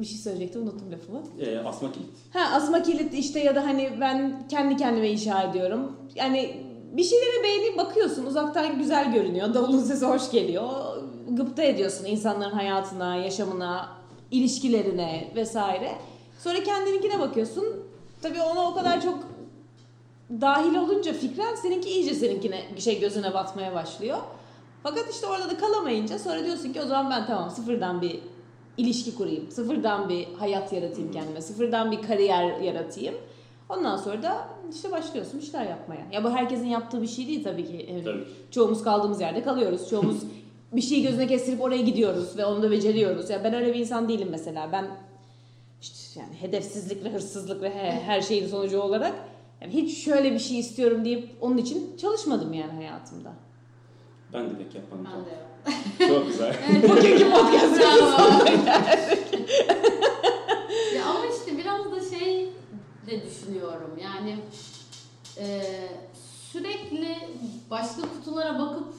bir şey söyleyecektim unuttum lafımı. Ee, asma kilit. Ha asma kilit işte ya da hani ben kendi kendime inşa ediyorum. Yani bir şeylere beğenip bakıyorsun uzaktan güzel görünüyor. Davulun sesi hoş geliyor. Gıpta ediyorsun insanların hayatına, yaşamına, ilişkilerine vesaire. Sonra kendininkine bakıyorsun. Tabii ona o kadar çok dahil olunca fikren seninki iyice seninkine şey gözüne batmaya başlıyor. Fakat işte orada da kalamayınca sonra diyorsun ki o zaman ben tamam sıfırdan bir ilişki kurayım. Sıfırdan bir hayat yaratayım kendime. Sıfırdan bir kariyer yaratayım. Ondan sonra da işte başlıyorsun işler yapmaya. Ya bu herkesin yaptığı bir şey değil tabii ki. Yani Tabii. Çoğumuz kaldığımız yerde kalıyoruz. Çoğumuz bir şeyi gözüne kestirip oraya gidiyoruz ve onu da beceriyoruz. Ya ben öyle bir insan değilim mesela. Ben işte yani hedefsizlik ve hırsızlık ve he- her şeyin sonucu olarak yani hiç şöyle bir şey istiyorum deyip onun için çalışmadım yani hayatımda. Ben de pek yapmadım. Ben de yok. Çok güzel. Bugünkü podcast Bravo. ya ama işte biraz da şey de düşünüyorum yani e, sürekli başka kutulara bakıp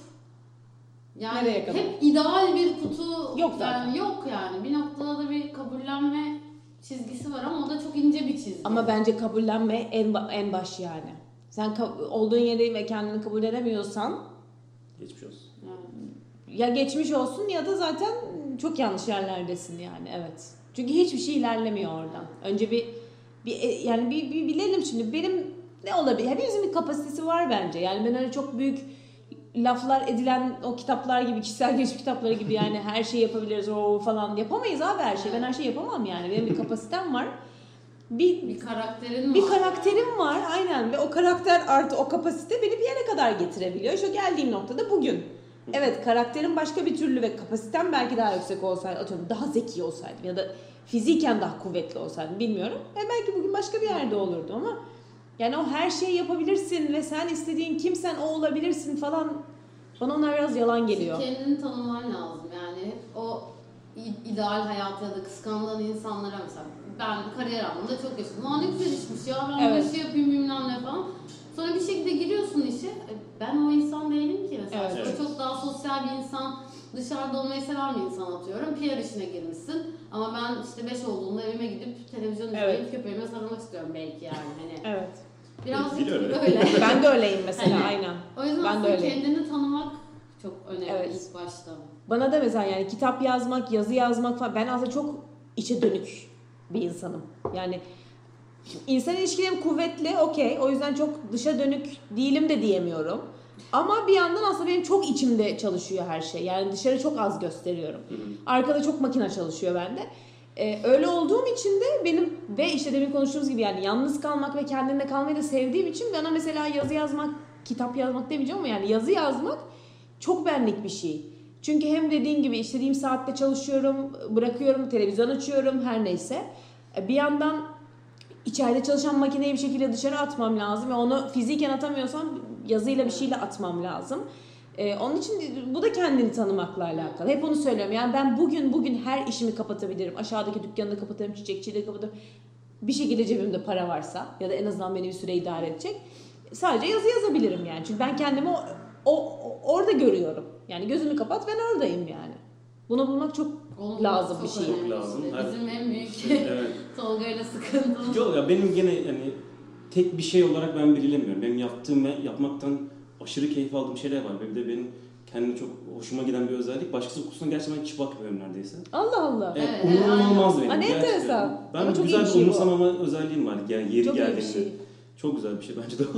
yani Nereye kadar? hep ideal bir kutu Yok zaten. yani yok yani bir noktada da bir kabullenme çizgisi var ama o da çok ince bir çizgi. Ama bence kabullenme en, en baş yani. Sen olduğun yeri ve kendini kabul edemiyorsan Geçmiş olsun. Yani ya geçmiş olsun ya da zaten çok yanlış yerlerdesin yani evet. Çünkü hiçbir şey ilerlemiyor oradan. Önce bir bir e, yani bir, bir bilelim şimdi benim ne olabilir? Hepimizin bir kapasitesi var bence. Yani ben öyle çok büyük laflar edilen o kitaplar gibi kişisel gelişim kitapları gibi yani her şeyi yapabiliriz o falan yapamayız abi her şeyi. Ben her şeyi yapamam yani. Benim bir kapasitem var. Bir bir karakterin bir var. karakterim var aynen ve o karakter artı o kapasite beni bir yere kadar getirebiliyor. Şu geldiğim noktada bugün. Evet karakterim başka bir türlü ve kapasitem belki daha yüksek olsaydı atıyorum daha zeki olsaydım ya da fiziken daha kuvvetli olsaydım bilmiyorum. E belki bugün başka bir yerde olurdu ama yani o her şeyi yapabilirsin ve sen istediğin kimsen o olabilirsin falan bana onlar biraz yalan geliyor. Kendini tanıman lazım yani o ideal hayat ya da kıskandığın insanlara mesela ben kariyer anlamında çok yaşadım. Aa ne güzel işmiş ya ben Evet. bu işi yapayım bilmem ne falan. Sonra bir şekilde giriyorsun işe. E, Ben o insan değilim ki mesela. Evet. Çok- Çok daha sosyal bir insan, dışarıda olmayı seven bir insan atıyorum. PR işine girmişsin. Ama ben işte 5 olduğunda evime gidip televizyon izleyip Evet. köpeğime sarılmak istiyorum belki yani. Hani Evet. biraz Biri öyle. öyle. Ben de öyleyim mesela Hani- aynen. O yüzden Ben de öyleyim. kendini tanımak çok önemli Evet. ilk başta. Bana da mesela yani kitap yazmak, yazı yazmak falan ben aslında çok içe dönük bir insanım. Yani insan ilişkilerim kuvvetli, okey. O yüzden çok dışa dönük değilim de diyemiyorum. Ama bir yandan aslında benim çok içimde çalışıyor her şey. Yani dışarı çok az gösteriyorum. Arkada çok makine çalışıyor bende. Ee, öyle olduğum için de benim ve işte demin konuştuğumuz gibi yani yalnız kalmak ve kendimle kalmayı da sevdiğim için bana mesela yazı yazmak, kitap yazmak demeyeceğim ama yani yazı yazmak çok benlik bir şey. Çünkü hem dediğin gibi istediğim saatte çalışıyorum, bırakıyorum, televizyon açıyorum her neyse. E, Bir yandan içeride çalışan makineyi bir şekilde dışarı atmam lazım ve onu fiziken atamıyorsam yazıyla bir şeyle atmam lazım. Ee, onun için bu da kendini tanımakla alakalı. Hep onu söylüyorum. Yani ben bugün bugün her işimi kapatabilirim. Aşağıdaki dükkanı da kapatırım, çiçekçiyi de kapatırım. Bir şekilde cebimde para varsa ya da en azından beni bir süre idare edecek. Sadece yazı yazabilirim yani. Çünkü ben kendimi o, o- orada görüyorum. Yani gözümü kapat ben oradayım yani. Bunu bulmak çok Onun Lazım çok bir şey. önemli Lazım. Bizim en büyük evet. Tolga'yla sıkıntımız. Yok ya benim gene yani tek bir şey olarak ben belirlemiyorum. Benim yaptığım ve yapmaktan aşırı keyif aldığım şeyler var. Benim de benim kendime çok hoşuma giden bir özellik. Başkası okusuna gerçekten hiç bakmıyorum neredeyse. Allah Allah. Evet, Evet, evet, umurum aynen. olmaz benim. Aa, ne gerçekten. enteresan. Ben Ama çok iyi güzel bir bir şey umursamama özelliğim var. Yani yeri Çok iyi bir geldiğinde. şey. Çok güzel bir şey bence de o.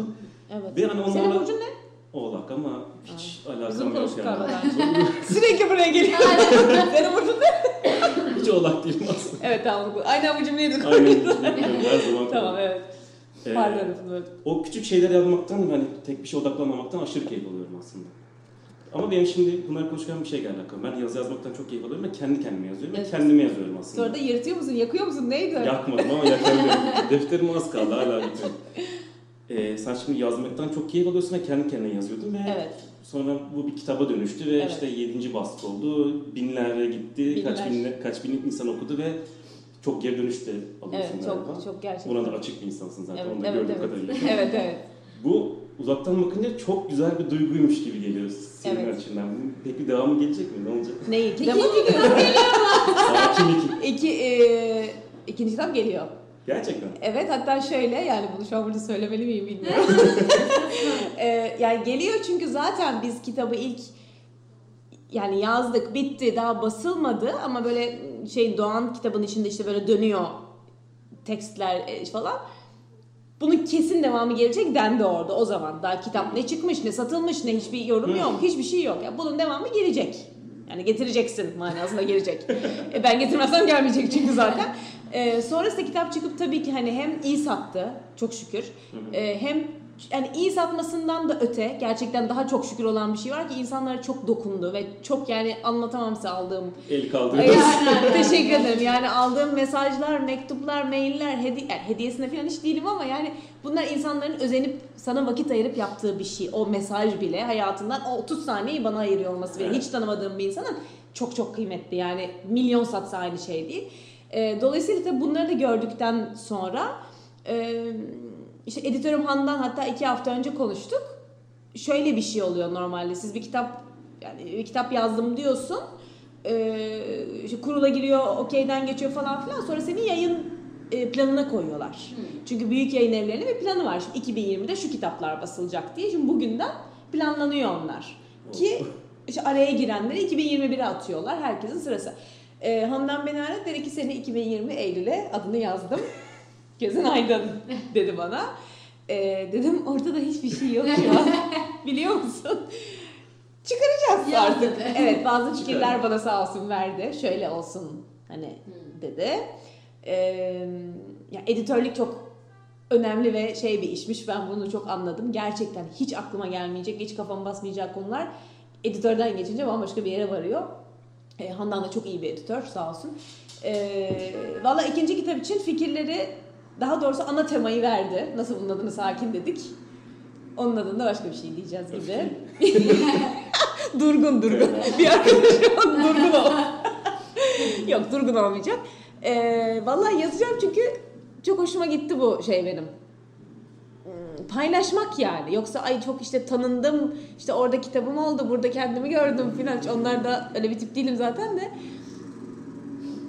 Evet. Ve hani Senin onlarla burcun ne? Oğlak ama hiç alakam yok yani. Sürekli buraya geliyor. Senin burcun ne? hiç oğlak değilim aslında. Evet tamam. Aynı burcum neydi? Aynen düşünüyorum her zaman. tamam evet. Ee, Pardon. O küçük şeyler yazmaktan hani tek bir şey odaklanmamaktan aşırı keyif alıyorum aslında. Ama benim şimdi bunları konuşurken bir şey geldi aklıma. Ben yazı yazmaktan çok keyif alıyorum ve kendi kendime yazıyorum Evet. ve kendime yazıyorum aslında. Sonra da yırtıyor musun? Yakıyor musun? Neydi? Yakmadım ama yakabiliyorum. Defterim az kaldı hala bitmedi. Ee, sen şimdi yazmaktan çok keyif alıyorsun ve kendi kendine yazıyordun ve Evet. sonra bu bir kitaba dönüştü ve Evet. işte yedinci baskı oldu. Binlerle gitti, kaç Binler. bin, kaç bin insan okudu ve çok geri dönüşte alıyorsun Evet galiba. çok çok gerçekten. Buna da açık bir insansın zaten, Evet onu da evet gördüğüm evet. kadarıyla. evet evet. Bu uzaktan bakınca çok güzel bir duyguymuş gibi geliyor senin Evet. açından. Peki devamı gelecek mi? Ne olacak? Neyi? Kitabı mı geliyor? Sakin iki. İki, e, ikinci kitap geliyor. Gerçekten. Evet hatta şöyle yani bunu şu an burada söylemeli miyim bilmiyorum. e, yani geliyor çünkü zaten biz kitabı ilk yani yazdık bitti daha basılmadı ama böyle şey Doğan kitabın içinde işte böyle dönüyor tekstler e, falan. Bunun kesin devamı gelecek dendi orada o zaman. Daha kitap ne çıkmış ne satılmış ne hiçbir yorum yok hiçbir şey yok. Ya bunun devamı gelecek. Yani getireceksin manasında gelecek. E, ben getirmezsem gelmeyecek çünkü zaten. E, sonrasında kitap çıkıp tabii ki hani hem iyi sattı çok şükür. E, hem yani iyi satmasından da öte gerçekten daha çok şükür olan bir şey var ki insanlara çok dokundu ve çok yani anlatamam size aldığım El kaldırdı. yani, teşekkür ederim. Yani aldığım mesajlar, mektuplar, mailler, hedi yani hediyesine falan hiç değilim ama yani bunlar insanların özenip sana vakit ayırıp yaptığı bir şey. O mesaj bile hayatından o 30 saniyeyi bana ayırıyor olması bile. Evet. Hiç tanımadığım bir insanın çok çok kıymetli. Yani milyon satsa aynı şey değil. Ee, dolayısıyla tabii bunları da gördükten sonra e, işte editörüm Handan hatta iki hafta önce konuştuk. Şöyle bir şey oluyor normalde. Siz bir kitap yani bir kitap yazdım diyorsun. Ee, işte kurula giriyor, okeyden geçiyor falan filan. Sonra seni yayın e, planına koyuyorlar. Hmm. Çünkü büyük yayın evlerinin bir planı var. Şimdi 2020'de şu kitaplar basılacak diye. Şimdi bugünden planlanıyor onlar. Ki işte araya girenleri 2021'e atıyorlar. Herkesin sırası. Ee, Handan beni aradı dedi ki seni 2020 Eylül'e adını yazdım. Gözün aydın dedi bana. Ee, dedim ortada hiçbir şey yok şu an. Biliyor musun? Çıkaracağız Yaz artık. dedi. Evet bazı fikirler bana sağ olsun verdi. Şöyle olsun hani Hmm. dedi. Ee, ya editörlük çok önemli ve şey bir işmiş. Ben bunu çok anladım. Gerçekten hiç aklıma gelmeyecek, hiç kafam basmayacak konular editörden geçince bambaşka bir yere varıyor. Ee, Handan da çok iyi bir editör sağ olsun. Ee, Valla ikinci kitap için fikirleri daha doğrusu ana temayı verdi. Nasıl bunun adını sakin dedik. Onun adında başka bir şey diyeceğiz gibi. durgun durgun. bir arkadaşım durgun ol. Yok durgun olmayacak. Ee, vallahi yazacağım çünkü çok hoşuma gitti bu şey benim. Paylaşmak yani. Yoksa ay çok işte tanındım, işte orada kitabım oldu, burada kendimi gördüm filan. Onlar da öyle bir tip değilim zaten de.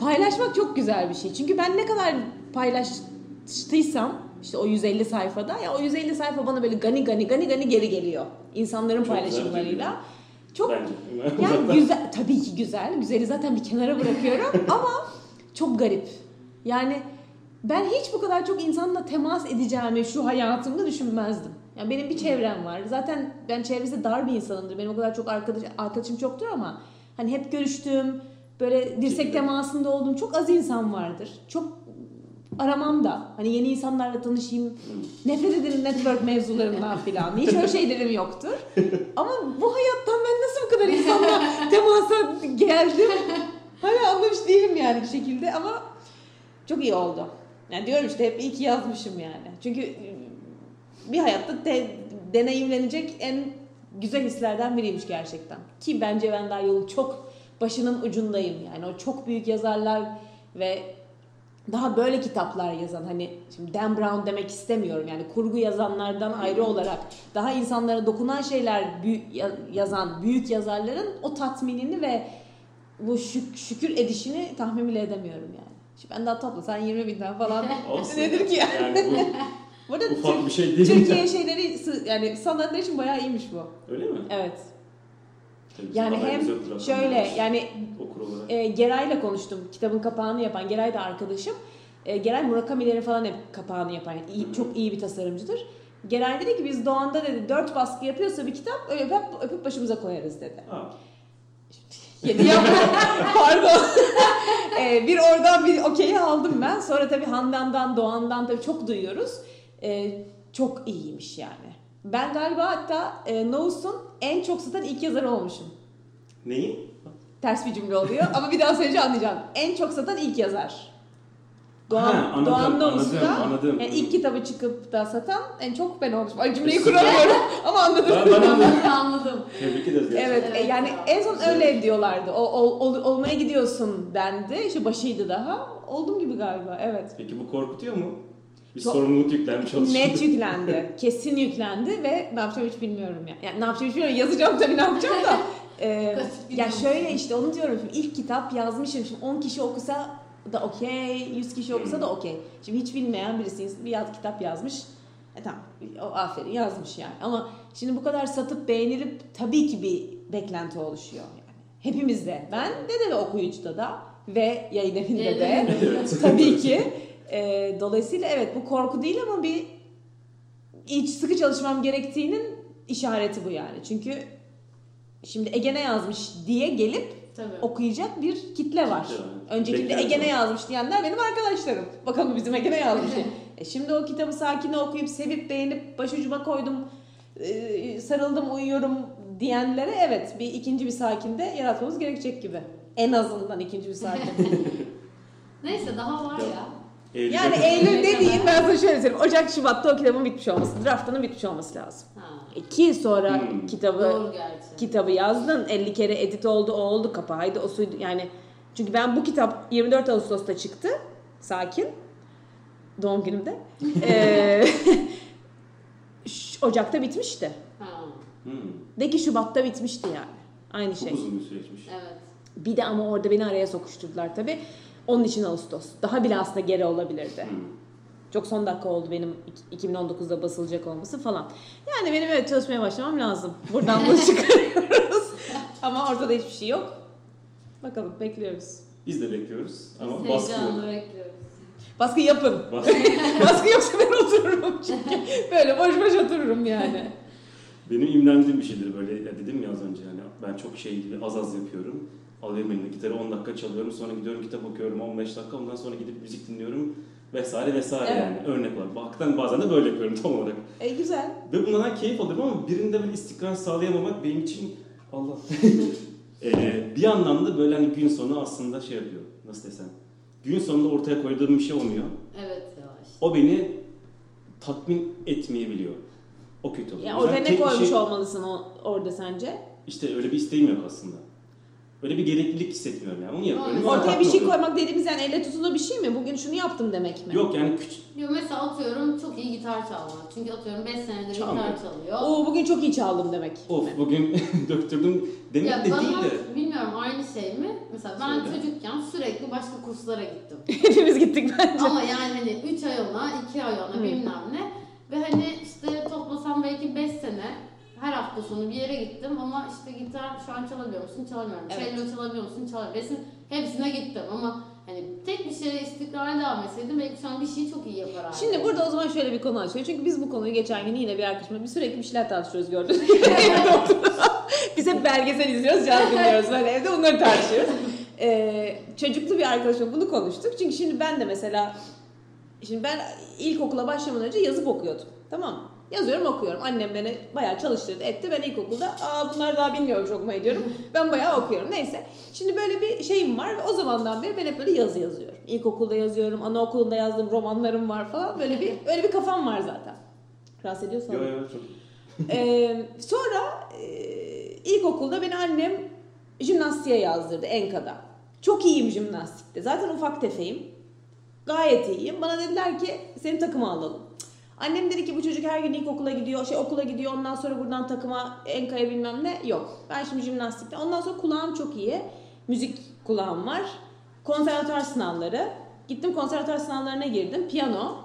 Paylaşmak çok güzel bir şey. Çünkü ben ne kadar paylaştıysam işte o 150 sayfada ya o 150 sayfa bana böyle gani gani gani gani geri geliyor. İnsanların Çok paylaşımlarıyla. Çok Bence. yani güzel, tabii ki güzel. Güzeli zaten bir kenara bırakıyorum ama çok garip. Yani ben hiç bu kadar çok insanla temas edeceğimi şu hayatımda düşünmezdim. Yani benim bir çevrem var. Zaten ben çevresi dar bir insanımdır. Benim o kadar çok arkadaş, arkadaşım çoktur ama hani hep görüştüğüm, böyle dirsek temasında olduğum çok az insan vardır. Çok aramam da. Hani yeni insanlarla tanışayım. Nefret ederim network mevzularından filan. Hiç öyle şeylerim yoktur. Ama bu hayattan ben nasıl bu kadar insanla temasa geldim? Hala anlamış değilim yani bir şekilde ama çok iyi oldu. Yani diyorum işte hep iyi ki yazmışım yani. Çünkü bir hayatta de- deneyimlenecek en güzel hislerden biriymiş gerçekten. Ki bence ben daha yolun çok başının ucundayım yani. O çok büyük yazarlar ve daha böyle kitaplar yazan hani şimdi Dan Brown demek istemiyorum yani kurgu yazanlardan ayrı olarak daha insanlara dokunan şeyler büyük ya- yazan büyük yazarların o tatminini ve bu şük- şükür edişini tahmin bile edemiyorum yani. Şimdi ben daha toplasan 20 binden falan Olsun. nedir ki yani? Yani Bu arada bu ufak Tür- bir şey değil. Türkiye şeyleri yani sanatlar için bayağı iyiymiş bu. Öyle mi? Evet. Tabii Yani hem şöyle yani e, Geray'la konuştum. Kitabın kapağını yapan Geray da arkadaşım. E, Geray Murakami'lerin falan hep kapağını yapan. Yani iyi, çok iyi bir tasarımcıdır. Geray dedi ki biz Doğan'da dedi dört baskı yapıyorsa bir kitap öyle öpüp, öpüp başımıza koyarız dedi. Ha, Yedi yapma. Pardon. Ee, bir oradan bir okeyi aldım ben. Sonra tabii Handan'dan, Doğan'dan tabii çok duyuyoruz. Ee, çok iyiymiş yani. Ben galiba hatta e, Nous'un en çok satan ilk yazarı olmuşum. Neyi? Ters bir cümle oluyor ama bir daha söyleyince anlayacağım. En çok satan ilk yazar. Doğan, Ha, anladım, Doğan anladım, Nous'ta anladım. yani ilk kitabı çıkıp da satan en çok ben olmuşum. Ay cümleyi kuramıyorum ama anladım. Ben, ben anladım. Anladım. Tebrik ederiz gerçekten. Evet, Evet. e, yani en son öyle diyorlardı. O, ol- ol- olmaya gidiyorsun dendi. İşte başıydı daha. Oldum gibi galiba. Evet. Peki bu korkutuyor mu? Bir Çok- sorumluluk yüklenmiş oluşu. Net yüklendi. Kesin yüklendi ve ne yapacağım hiç bilmiyorum ya. Yani ne yapacağım hiç bilmiyorum. Yazacağım tabii ne yapacağım da. Ee, ya şöyle işte onu diyorum. Şimdi ilk kitap yazmışım. Şimdi 10 kişi okusa da okey. 100 kişi okusa da okey. Şimdi hiç bilmeyen birisi bir yaz kitap yazmış. E tamam o aferin yazmış yani. Ama şimdi bu kadar satıp beğenilip tabii ki bir beklenti oluşuyor yani. Hepimizde. Ben de de okuyucuda da ve yayın evinde de. Tabii ki. Ee, dolayısıyla evet bu korku değil ama bir iç sıkı çalışmam gerektiğinin işareti bu yani. Çünkü şimdi Ege ne yazmış diye gelip Tabii. okuyacak bir kitle var. Kitle var. Öncekinde Bekler Ege ne var. yazmış diyenler benim arkadaşlarım. Bakalım bizim Ege ne yazmış. E şimdi o kitabı sakine okuyup sevip beğenip başucuma koydum, e, sarıldım uyuyorum diyenlere evet bir ikinci bir sakinde yaratmamız gerekecek gibi. En azından ikinci bir sakin. Neyse daha var Ya. Eylül'de- yani Eylül dediğin ben sana şöyle söyleyeyim. Ocak, Şubat'ta o kitabın bitmiş olması, draftının bitmiş olması lazım. Ha. İki yıl sonra Hmm. kitabı kitabı yazdın. 50 kere edit oldu, o oldu, kapağıydı, o suydu. Yani çünkü ben bu kitap 24 Ağustos'ta çıktı. Sakin. Doğum günümde. Ee, Ocak'ta bitmişti. Ha. Hmm. De ki Şubat'ta bitmişti yani. Aynı Çok şey. uzun bir süreçmiş. Evet. Bir de ama orada beni araya sokuşturdular tabii. Onun için Ağustos. Daha bile aslında geri olabilirdi. Hmm. Çok son dakika oldu benim ik- 2019'da basılacak olması falan. Yani benim evet çalışmaya başlamam lazım. Buradan bunu çıkarıyoruz. Ama ortada hiçbir şey yok. Bakalım bekliyoruz. Biz de bekliyoruz ama Biz baskı yok. heyecanla bekliyoruz. Baskı yapın. Baskı- Baskı yoksa ben otururum çünkü. Böyle boş boş otururum yani. Benim imrendiğim bir şeydir böyle ya dedim ya az önce yani ben çok şey gibi az az yapıyorum. Alıyorum elime gitarı 10 dakika çalıyorum sonra gidiyorum kitap okuyorum 15 dakika ondan sonra gidip müzik dinliyorum vesaire vesaire Evet. yani örnek var. Baktan bazen de böyle yapıyorum tam olarak. E güzel. Ve bundan keyif alıyorum ama birinde böyle istikrar sağlayamamak benim için Allah. Ee, bir yandan da böyle hani gün sonu aslında şey yapıyor nasıl desem. Gün sonunda ortaya koyduğum bir şey olmuyor. Evet yavaş. O beni tatmin etmeyebiliyor. O kötü oluyor. Ya O yüzden orada ne koymuş şey- olmalısın o, orada sence? İşte öyle bir isteğim yok aslında. Öyle bir gereklilik hissetmiyorum yani. Onu yapıyorum. Ortaya bir şey oluyorum. koymak dediğimiz yani elle tutulur bir şey mi? Bugün şunu yaptım demek mi? Yok yani küçük. Yo, mesela atıyorum çok iyi gitar çalmak. Çünkü atıyorum 5 senedir Çalmıyor. gitar çalıyor. Oo bugün çok iyi çaldım demek. Of bugün döktürdüm demek ya de bana değil de. bilmiyorum aynı şey mi? Mesela ben Söyle. çocukken sürekli başka kurslara gittim. Hepimiz gittik bence. Ama yani hani 3 ay ona, 2 ay ona Hı. bilmem ne. Ve hani işte toplasam belki 5 sene her hafta sonu bir yere gittim ama işte gitar şu an çalabiliyor musun? Çalamıyorum. Evet. Cello çalabiliyor musun? Çalamıyorum. Resim hepsine gittim ama hani tek bir şeye istikrarlı devam etseydim belki şu an bir şeyi çok iyi yapar halde. Şimdi burada o zaman şöyle bir konu açıyor. Çünkü biz bu konuyu geçen gün yine bir arkadaşımla bir sürekli bir şeyler tartışıyoruz gördünüz. Evde biz hep belgesel izliyoruz, caz dinliyoruz. Böyle evde onları tartışıyoruz. Ee, çocuklu bir arkadaşımla bunu konuştuk. Çünkü şimdi ben de mesela Şimdi ben ilkokula başlamadan önce yazıp okuyordum. Tamam mı? Yazıyorum okuyorum. Annem beni bayağı çalıştırdı etti. Ben ilkokulda aa bunlar daha bilmiyormuş okumayı diyorum. Ben bayağı okuyorum. Neyse. Şimdi böyle bir şeyim var ve o zamandan beri ben hep böyle yazı yazıyorum. İlkokulda yazıyorum. Anaokulunda yazdığım romanlarım var falan. Böyle bir öyle bir kafam var zaten. Rahatsız ediyorsan. Yo yo çok. Ee, sonra e, ilkokulda beni annem jimnastiğe yazdırdı Enka'da. Çok iyiyim jimnastikte. Zaten ufak tefeyim. Gayet iyiyim. Bana dediler ki seni takıma alalım. Annem dedi ki bu çocuk her gün ilkokula gidiyor, şey okula gidiyor. Ondan sonra buradan takıma Enka'ya bilmem ne. Yok. Ben şimdi jimnastikte. Ondan sonra kulağım çok iyi. Müzik kulağım var. Konservatuar sınavları. Gittim konservatuar sınavlarına girdim. Piyano.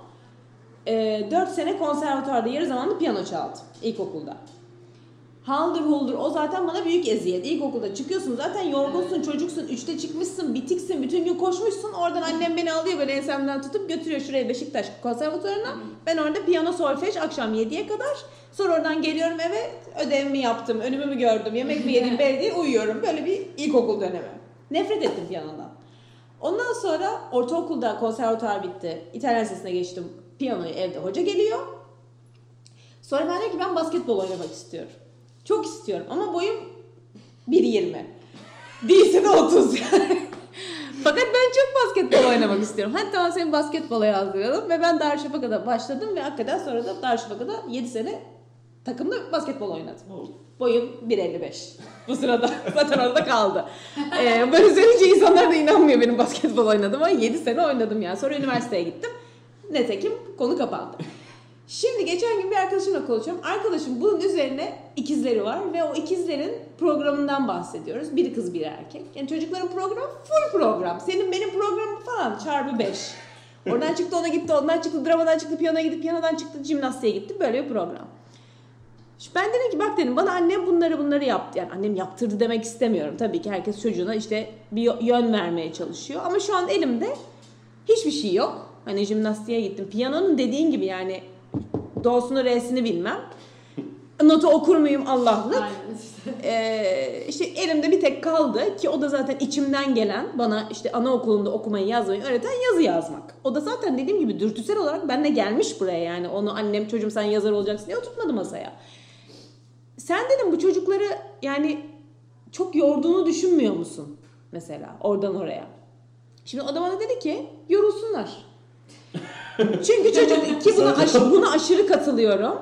Ee, 4 sene konservatuarda yarı zamanlı piyano çaldım ilkokulda. Haldır huldur o zaten bana büyük eziyet. İlkokulda çıkıyorsun zaten yorgunsun çocuksun. Üçte çıkmışsın bitiksin bütün gün koşmuşsun. Oradan annem beni alıyor böyle ensemden tutup götürüyor şuraya Beşiktaş konservatuarına. Ben orada piyano solfej akşam 7'ye kadar. Sonra oradan geliyorum eve ödevimi yaptım. Önümü mü gördüm yemek mi yedim belli değil uyuyorum. Böyle bir ilkokul dönemi. Nefret ettim piyanodan. Ondan sonra ortaokulda konservatuar bitti. İtalyan sesine geçtim. Piyanoyu evde hoca geliyor. Sonra ben diyorum ki ben basketbol oynamak istiyorum. Çok istiyorum ama boyum 1.20. Değilse de 30 yani. Fakat ben çok basketbol oynamak istiyorum. Hadi tamam seni basketbola yazdıralım. Ve ben Darüşşafaka'da başladım ve hakikaten sonra da Darüşşafaka'da 7 sene takımda basketbol oynadım. Boyum 1.55. Bu sırada zaten orada kaldı. Ee, böyle söyleyince insanlar da inanmıyor benim basketbol oynadım ama 7 sene oynadım yani. Sonra üniversiteye gittim. Netekim konu kapandı. Şimdi geçen gün bir arkadaşımla konuşuyorum. Arkadaşım bunun üzerine ikizleri var ve o ikizlerin programından bahsediyoruz. Biri kız biri erkek. Yani çocukların programı full program. Senin benim programım falan çarpı 5. Oradan çıktı ona gitti, ondan çıktı, dramadan çıktı, piyanoya gitti, piyanodan çıktı, jimnastiğe gitti. Böyle bir program. Şimdi ben dedim ki bak dedim bana annem bunları bunları yaptı. Yani annem yaptırdı demek istemiyorum. Tabii ki herkes çocuğuna işte bir yön vermeye çalışıyor. Ama şu an elimde hiçbir şey yok. Hani jimnastiğe gittim. Piyanonun dediğin gibi yani do'sunu re'sini bilmem. Notu okur muyum Allah'lık. Aynen işte. Ee, işte elimde bir tek kaldı ki o da zaten içimden gelen bana işte anaokulunda okumayı yazmayı öğreten yazı yazmak. O da zaten dediğim gibi dürtüsel olarak benimle gelmiş buraya yani onu annem çocuğum sen yazar olacaksın diye oturtmadı masaya. Sen dedim bu çocukları yani çok yorduğunu düşünmüyor musun mesela oradan oraya? Şimdi o da bana dedi ki yorulsunlar. Çünkü çocuk ki buna, aş- buna aşırı katılıyorum.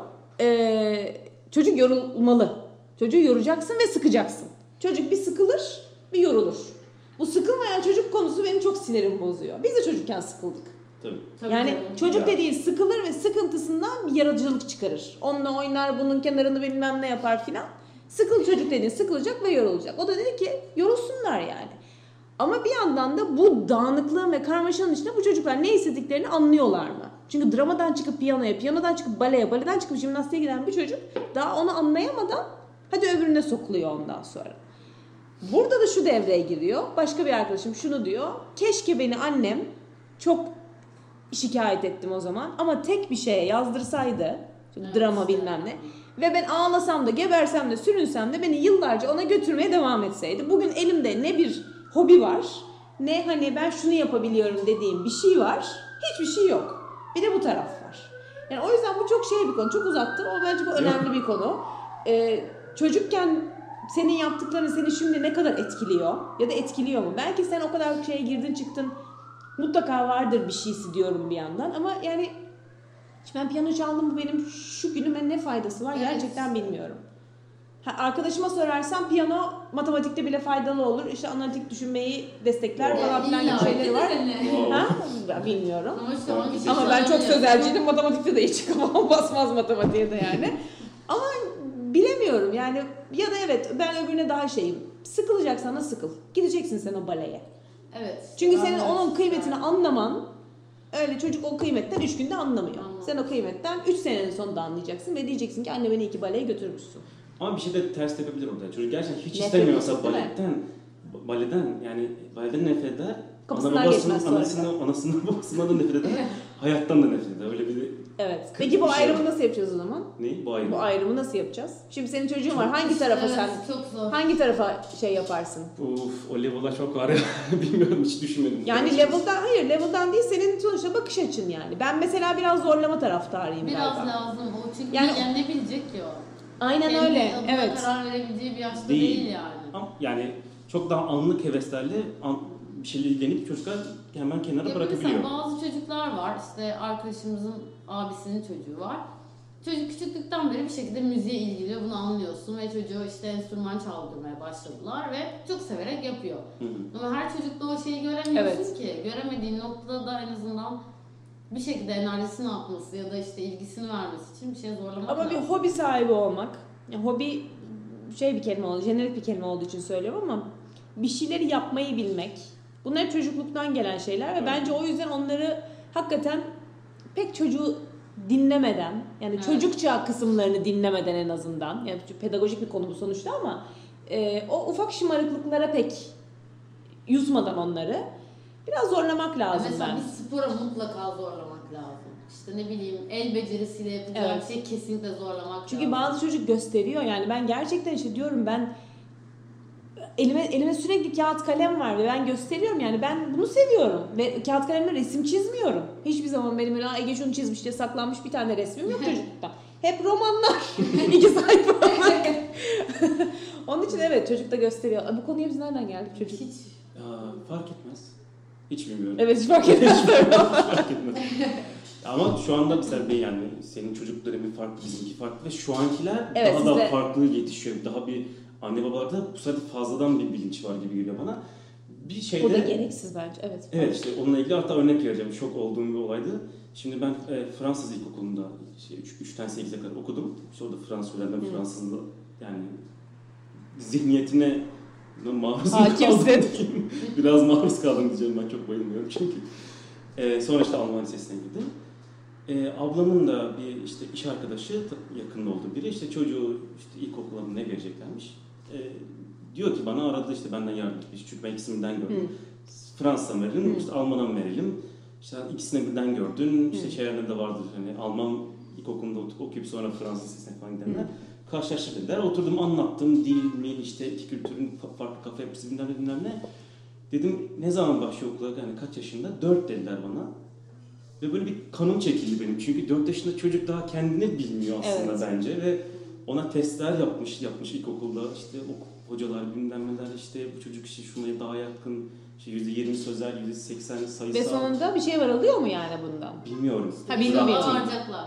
Ee, çocuk yorulmalı. Çocuğu yoracaksın ve sıkacaksın. Çocuk bir sıkılır, bir yorulur. Bu sıkılmayan çocuk konusu benim çok sinirimi bozuyor. Biz de çocukken sıkıldık. Tabii. Tabii yani canım. çocuk dediğin sıkılır ve sıkıntısından bir yaratıcılık çıkarır. Onunla oynar, bunun kenarını bilmem ne yapar filan. Sıkıl çocuk dediğin sıkılacak ve yorulacak. O da dedi ki yorulsunlar yani. Ama bir yandan da bu dağınıklığın ve karmaşanın içinde bu çocuklar ne istediklerini anlıyorlar mı? Çünkü dramadan çıkıp piyanoya, piyanodan çıkıp baleye, baleden çıkıp jimnastiğe giden bir çocuk daha onu anlayamadan hadi öbürüne sokuluyor ondan sonra. Burada da şu devreye giriyor. Başka bir arkadaşım şunu diyor. Keşke beni annem çok şikayet ettim o zaman ama tek bir şeye yazdırsaydı Evet. drama bilmem ne ve ben ağlasam da gebersem de sürünsem de beni yıllarca ona götürmeye devam etseydi bugün elimde ne bir hobi var ne hani ben şunu yapabiliyorum dediğim bir şey var hiçbir şey yok. Bir de bu taraf var. Yani o yüzden bu çok şey bir konu çok uzattım ama bence bu önemli bir konu. Ee, çocukken senin yaptıkların seni şimdi ne kadar etkiliyor ya da etkiliyor mu? Belki sen o kadar şeye girdin çıktın. Mutlaka vardır bir şeysi diyorum bir yandan. Ama yani ben piyano çaldım bu benim şu günüme ne faydası var Evet. gerçekten bilmiyorum. Ha, arkadaşıma sorarsam piyano matematikte bile faydalı olur. İşte analitik düşünmeyi destekler falan filan gibi şeyleri var. Ha? Ben bilmiyorum. Ama şey Ama ben çok sözelciydim. Matematikte de hiç kafam basmaz matematiğe de yani. Ama bilemiyorum yani ya da evet ben öbürüne daha şeyim. Sıkılacaksan da sıkıl. Gideceksin sen o baleye. Evet. Çünkü senin Evet. onun kıymetini anlaman öyle çocuk o kıymetten 3 günde anlamıyor. Anladım. Sen o kıymetten 3 senenin sonunda anlayacaksın ve diyeceksin ki anne beni iki baleye götürmüşsün. Ama bir şey de ters tepebilir orada. Çocuk gerçekten hiç Nefret istemiyorsa baletten, baleden yani baleden nefret eder. Kapısından Ana babasının, geçmez sonra. anasından, anasından babasından da nefret eder. hayattan da nefret eder. Öyle bir Evet. Peki bu şey. ayrımı nasıl yapacağız o zaman? ne? Bu ayrı. Bu ayrımı nasıl yapacağız? Şimdi senin çocuğun var. Hangi tarafa Evet, sen Çok zor. hangi tarafa şey yaparsın? Uf, o level'a çok var ya. Bilmiyorum hiç düşünmedim. Yani level'dan hayır level'dan değil senin sonuçta bakış açın yani. Ben mesela biraz zorlama taraftarıyım Biraz galiba. lazım o çünkü Yani- yani, ne bilecek ki o? Aynen Kendi öyle. adına Evet. karar verebileceği bir yaşta Değil. değil, yani. Ama yani çok daha anlık heveslerle an, bir şeyle ilgilenip çocuklar hemen kenara Ya bırakabiliyor. Mesela bazı çocuklar var, işte arkadaşımızın abisinin çocuğu var. Çocuk küçüklükten beri bir şekilde müziğe ilgiliyor, bunu anlıyorsun ve çocuğu işte enstrüman çaldırmaya başladılar ve çok severek yapıyor. Hı hı. Ama her çocukta o şeyi göremiyorsun Evet. ki. Göremediğin noktada da en azından bir şekilde enerjisini atması ya da işte ilgisini vermesi için bir şey zorlamak Ama bir lazım. hobi sahibi olmak. Ya hobi şey bir kelime oldu, jenerik bir kelime olduğu için söylüyorum ama bir şeyleri yapmayı bilmek. Bunlar çocukluktan gelen şeyler ve Evet. bence o yüzden onları hakikaten pek çocuğu dinlemeden yani Evet. çocukça kısımlarını dinlemeden en azından yani pedagojik bir konu bu sonuçta ama e, o ufak şımarıklıklara pek yutmadan onları biraz zorlamak lazım Mesela ben. bir spora mutlaka zorlamak lazım. İşte ne bileyim el becerisiyle yapacağı Evet. bir şey kesinlikle zorlamak Çünkü lazım. bazı çocuk gösteriyor yani ben gerçekten işte diyorum ben elime elime sürekli kağıt kalem var ve ben gösteriyorum yani ben bunu seviyorum ve kağıt kalemle resim çizmiyorum. Hiçbir zaman benim öyle "Aa, Ege şunu çizmiş diye saklanmış bir tane resmim yok çocuklukta. Hep romanlar. iki sayfa. Onun için evet çocuk da gösteriyor. Aa, Bu konuya biz nereden geldik çocuk? Hiç. Ya, fark etmez. Hiç bilmiyorum. Evet hiç fark etmez. fark etmez. Ama şu anda mesela bir yani senin çocuk dönemi farklı, bizimki farklı ve şu ankiler Evet, daha da farklı yetişiyor. Daha bir anne babalarda bu sefer fazladan bir bilinç var gibi geliyor bana. Bir şeyde... Bu da gereksiz bence evet. Evet işte onunla ilgili hatta örnek vereceğim. Şok olduğum bir olaydı. Şimdi ben e, Fransız ilkokulunda şey, 3'ten 8'e kadar okudum. İşte orada Fransız öğrendim. Fransızlı yani zihniyetine maruz kaldım. Biraz maruz kaldım diyeceğim ben çok bayılmıyorum çünkü. E, sonra işte Alman Lisesi'ne gittim. E, ablamın da bir işte iş arkadaşı yakında olduğu biri işte çocuğu işte ilkokula mı ne vereceklermiş. E, diyor ki bana aradı işte benden yardım etmiş çünkü ben ikisinden gördüm. Hı. Fransa'dan verelim, Hı. işte Alman'dan verelim. İşte ikisini birden gördün, işte şeylerde de vardır hani Alman ilkokulunda okuyup sonra Fransız lisesine falan gidenler. Hı. Karşılaştır dediler. Oturdum anlattım dil, mil, işte iki kültürün fa- farklı kafa yapısı bilmem ne bilmem ne. Dedim ne zaman başlıyor okula yani kaç yaşında? Dört dediler bana. Ve böyle bir kanım çekildi benim. Çünkü 4 yaşında çocuk daha kendini bilmiyor aslında Evet. bence ve ona testler yapmış yapmış ilkokulda işte o hocalar bilmem neler işte bu çocuk işte şuna daha yakın işte %20 sözel %80 sayısal Ve sonunda bir şey var alıyor mu yani bundan? bilmiyorum. Ha, bilmiyorum. Bıraktım. Alacaklar.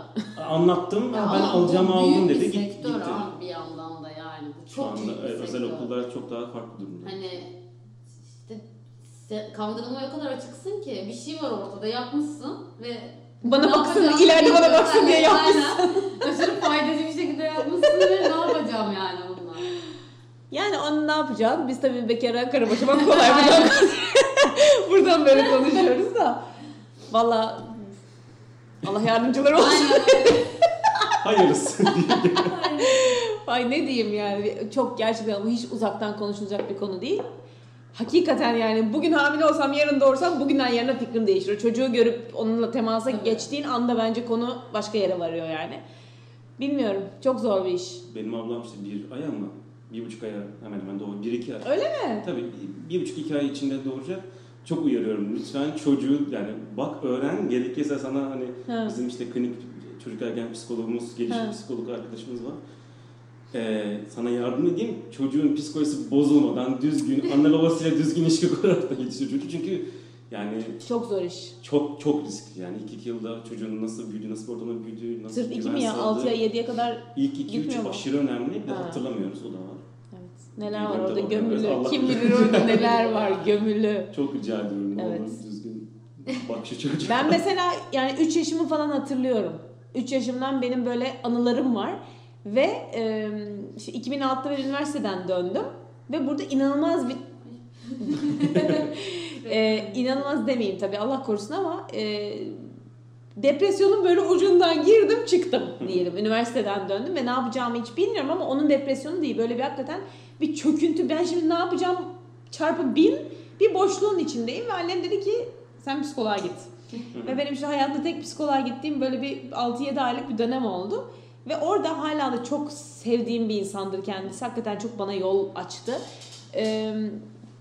Anlattım Ya ben ama alacağımı bu aldım büyük dedi bir git, sektör gitti. abi bir yandan da yani. Bu Şu çok anda büyük bir özel sektör. okullar çok daha farklı durumda. Hani işte se- kandırılmaya o kadar açıksın ki bir şey var ortada yapmışsın ve Bana ne baksın, ileride bana baksın diye Aynen, yapmışsın. aynen. Aşırı faydacı bir şekilde yapmışsın ve ne yapacağım yani. Yani onu ne yapacağız? Biz tabii bekara karabaşımak kolay buradan, buradan böyle konuşuyoruz da. Valla Allah yardımcılar olsun. Aynen öyle. Hayırlısı. Ay ne diyeyim yani çok gerçekten bu hiç uzaktan konuşulacak bir konu değil. Hakikaten yani bugün hamile olsam yarın doğursam bugünden yarına fikrim değişir. Çocuğu görüp onunla temasa geçtiğin anda bence konu başka yere varıyor yani. Bilmiyorum. Çok zor bir iş. Benim ablam işte bir ay ama bir buçuk aya hemen hemen doğru. Bir iki ay. Öyle mi? Tabii bir, buçuk iki ay içinde doğuracak. Çok uyarıyorum lütfen çocuğu yani bak öğren gerekirse sana hani Ha. bizim işte klinik çocuk ergen psikologumuz, gelişim Ha. psikolog arkadaşımız var. Ee, sana yardım edeyim. Çocuğun psikolojisi bozulmadan düzgün, anne babasıyla düzgün ilişki kurarak da yetişiyor çocuk. Çünkü yani Çok zor iş. çok çok riskli yani ilk iki yılda çocuğun nasıl büyüdüğü, nasıl ortamda büyüdüğü, nasıl Sırf iki mi ya? sağladığı. 6'ya 7'ye kadar İlk iki üç aşırı önemli. Bir de Ha. hatırlamıyoruz o da var. Neler var orada gömülü. Kim bilir. orada neler var gömülü. Çok rica ediyorum. Evet. olur düzgün bak şu çocuğa. Ben mesela yani 3 yaşımı falan hatırlıyorum. 3 yaşımdan benim böyle anılarım var. Ve e, işte 2006'da ben üniversiteden döndüm. Ve burada inanılmaz bir... e, inanılmaz demeyeyim tabii Allah korusun ama e, depresyonun böyle ucundan girdim çıktım diyelim. Üniversiteden döndüm ve ne yapacağımı hiç bilmiyorum ama onun depresyonu değil. Böyle bir hakikaten bir çöküntü. Ben şimdi ne yapacağım çarpı bin bir boşluğun içindeyim ve annem dedi ki sen psikoloğa git. Ve benim işte hayatımda tek psikoloğa gittiğim böyle bir 6-7 aylık bir dönem oldu. Ve orada hala da çok sevdiğim bir insandır kendisi. Hakikaten çok bana yol açtı. Ee,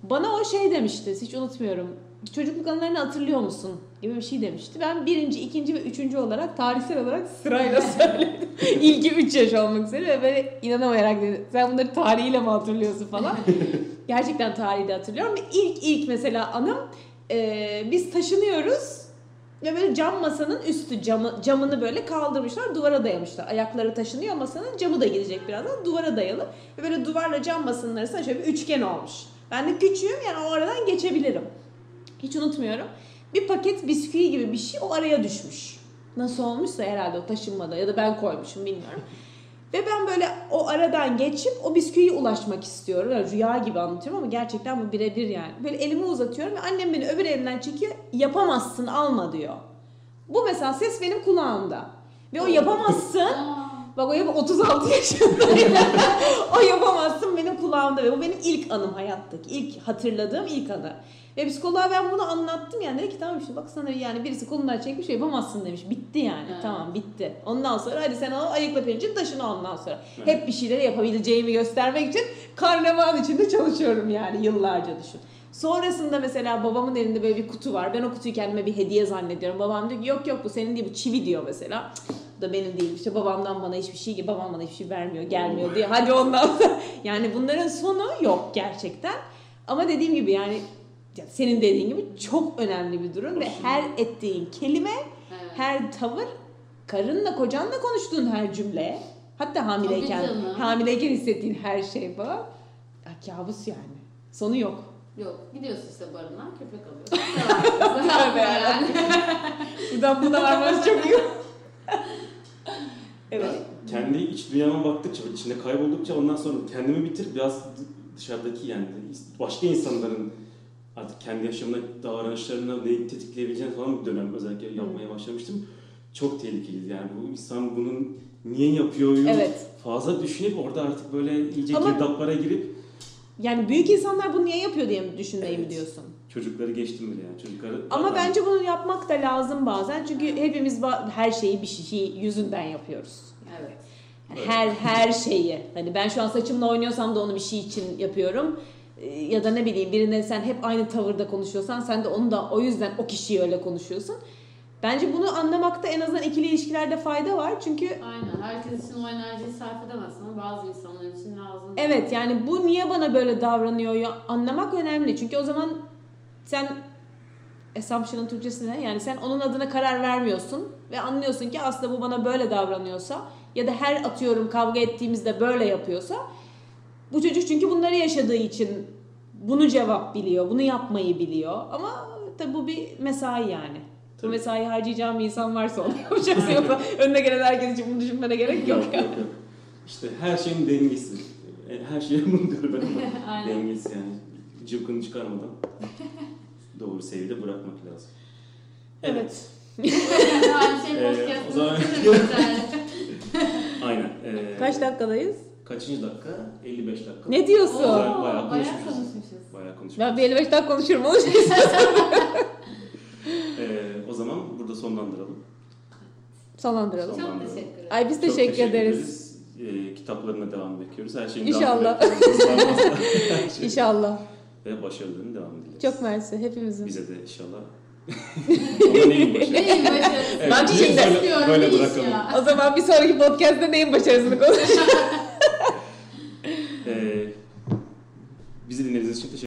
bana o şey demişti, hiç unutmuyorum. Çocukluk anılarını hatırlıyor musun? gibi bir şey demişti. Ben birinci, ikinci ve üçüncü olarak tarihsel olarak sırayla söyledim. İlki üç yaş olmak üzere ve böyle inanamayarak dedi. Sen bunları tarihiyle mi hatırlıyorsun falan. Gerçekten tarihi de hatırlıyorum. İlk ilk mesela anım e, biz taşınıyoruz ve böyle cam masanın üstü camı, camını böyle kaldırmışlar duvara dayamışlar. Ayakları taşınıyor masanın camı da gidecek birazdan duvara dayalı. Ve böyle duvarla cam masanın arasında şöyle bir üçgen olmuş. Ben de küçüğüm yani o aradan geçebilirim. Hiç unutmuyorum. Bir paket bisküvi gibi bir şey o araya düşmüş. Nasıl olmuşsa herhalde o taşınmada ya da ben koymuşum bilmiyorum. Ve ben böyle o aradan geçip o bisküviye ulaşmak istiyorum. Yani rüya gibi anlatıyorum ama gerçekten bu birebir yani. Böyle elimi uzatıyorum ve annem beni öbür elimden çekiyor. Yapamazsın alma diyor. Bu mesela ses benim kulağımda. Ve o yapamazsın. Bak o yap 36 yaşındayım. o yapamazsın kulağımda ve bu benim ilk anım hayattaki. ilk hatırladığım ilk anı. Ve psikoloğa ben bunu anlattım yani dedi ki tamam işte bak sana yani birisi kolundan çekmiş yapamazsın demiş. Bitti yani Evet. tamam bitti. Ondan sonra hadi sen onu ayıkla pirincin taşını ondan sonra. Evet. Hep bir şeyleri yapabileceğimi göstermek için karnavan içinde çalışıyorum yani yıllarca düşün. Sonrasında mesela babamın elinde böyle bir kutu var. Ben o kutuyu kendime bir hediye zannediyorum. Babam diyor ki yok yok bu senin değil bu çivi diyor mesela. Cık, Bu da benim değil. İşte babamdan bana hiçbir şey, babam bana hiçbir şey vermiyor, gelmiyor diye. Hadi ondan. Yani bunların sonu yok gerçekten. Ama dediğim gibi yani ya senin dediğin gibi çok önemli bir durum ve her ettiğin kelime, evet. her tavır, karınla kocanla konuştuğun her cümle, hatta hamileyken, hamileyken hissettiğin her şey. Ya, kabus yani. Sonu yok. Yok gidiyorsun işte barınağa köpek alıyorsun. Tövbe yani. Buradan buna varmanız çok iyi. Evet. Kendi iç dünyama baktıkça, içinde kayboldukça ondan sonra kendimi bitir biraz dışarıdaki yani başka insanların artık kendi yaşamına, davranışlarına neyi tetikleyebileceğini falan bir dönem özellikle yapmaya başlamıştım. Çok tehlikeli yani bu insan bunun niye yapıyor Evet. fazla düşünüp orada artık böyle iyice Ama- girdaplara girip Yani büyük insanlar bunu niye yapıyor diye mi düşünmeyi mi Evet. diyorsun? çocukları geçtim bile yani çocukları Ama bence bunu yapmak da lazım bazen. Çünkü hepimiz her şeyi bir şey yüzünden yapıyoruz. Evet. Evet. Her her şeyi. Hani ben şu an saçımla oynuyorsam da onu bir şey için yapıyorum. Ee, Ya da ne bileyim birine sen hep aynı tavırda konuşuyorsan sen de onu da o yüzden o kişiyi öyle konuşuyorsun. Bence bunu anlamakta en azından ikili ilişkilerde fayda var. Çünkü Aynen. Herkes için o enerjiyi sarf edemezsin ama bazı insanlar için lazım. Evet yani bu niye bana böyle davranıyor ya anlamak önemli. Çünkü o zaman sen assumption'ın Türkçesi ne? Yani sen onun adına karar vermiyorsun ve anlıyorsun ki aslında bu bana böyle davranıyorsa ya da her atıyorum kavga ettiğimizde böyle yapıyorsa bu çocuk çünkü bunları yaşadığı için bunu cevap biliyor, bunu yapmayı biliyor ama tabi bu bir mesai yani. Bu Tabii. mesai harcayacağım bir insan varsa onu yapacaksın yoksa önüne gelen herkes için bunu düşünmene gerek yok. yok, yok, yok. İşte her şeyin dengesi. E, Her şeye bunu diyorum ben dengesi yani. Cıvkını çıkarmadan doğru seviyede bırakmak lazım. Evet. Şey Ee, o zaman- Güzel. Aynen. Ee, Kaç dakikadayız? Kaçıncı dakika? 55 dakika. Ne diyorsun? Oo, Bayağı- bayağı konuşmuşuz. Bayağı konuşmuşuz. Ben bir 55 dakika konuşurum. Olur. Ee, o zaman burada sonlandıralım. Sonlandıralım. Çok teşekkür ederim. Ay biz Çok teşekkür, ederiz. Ee, kitaplarına devam bekliyoruz. Her şeyin İnşallah. devamını bekliyoruz. Her şey. İnşallah. Ve başarılarının devamını dileriz. Çok mersi hepimizin. Bize de inşallah. Ona neyin başarılı? Neyin başarısı? Evet, Ben şimdi- böyle, istiyorum, böyle bırakalım. ya. O zaman bir sonraki podcast'te neyin başarısını konuşacağız. Ee, bizi dinlediğiniz için teşekkür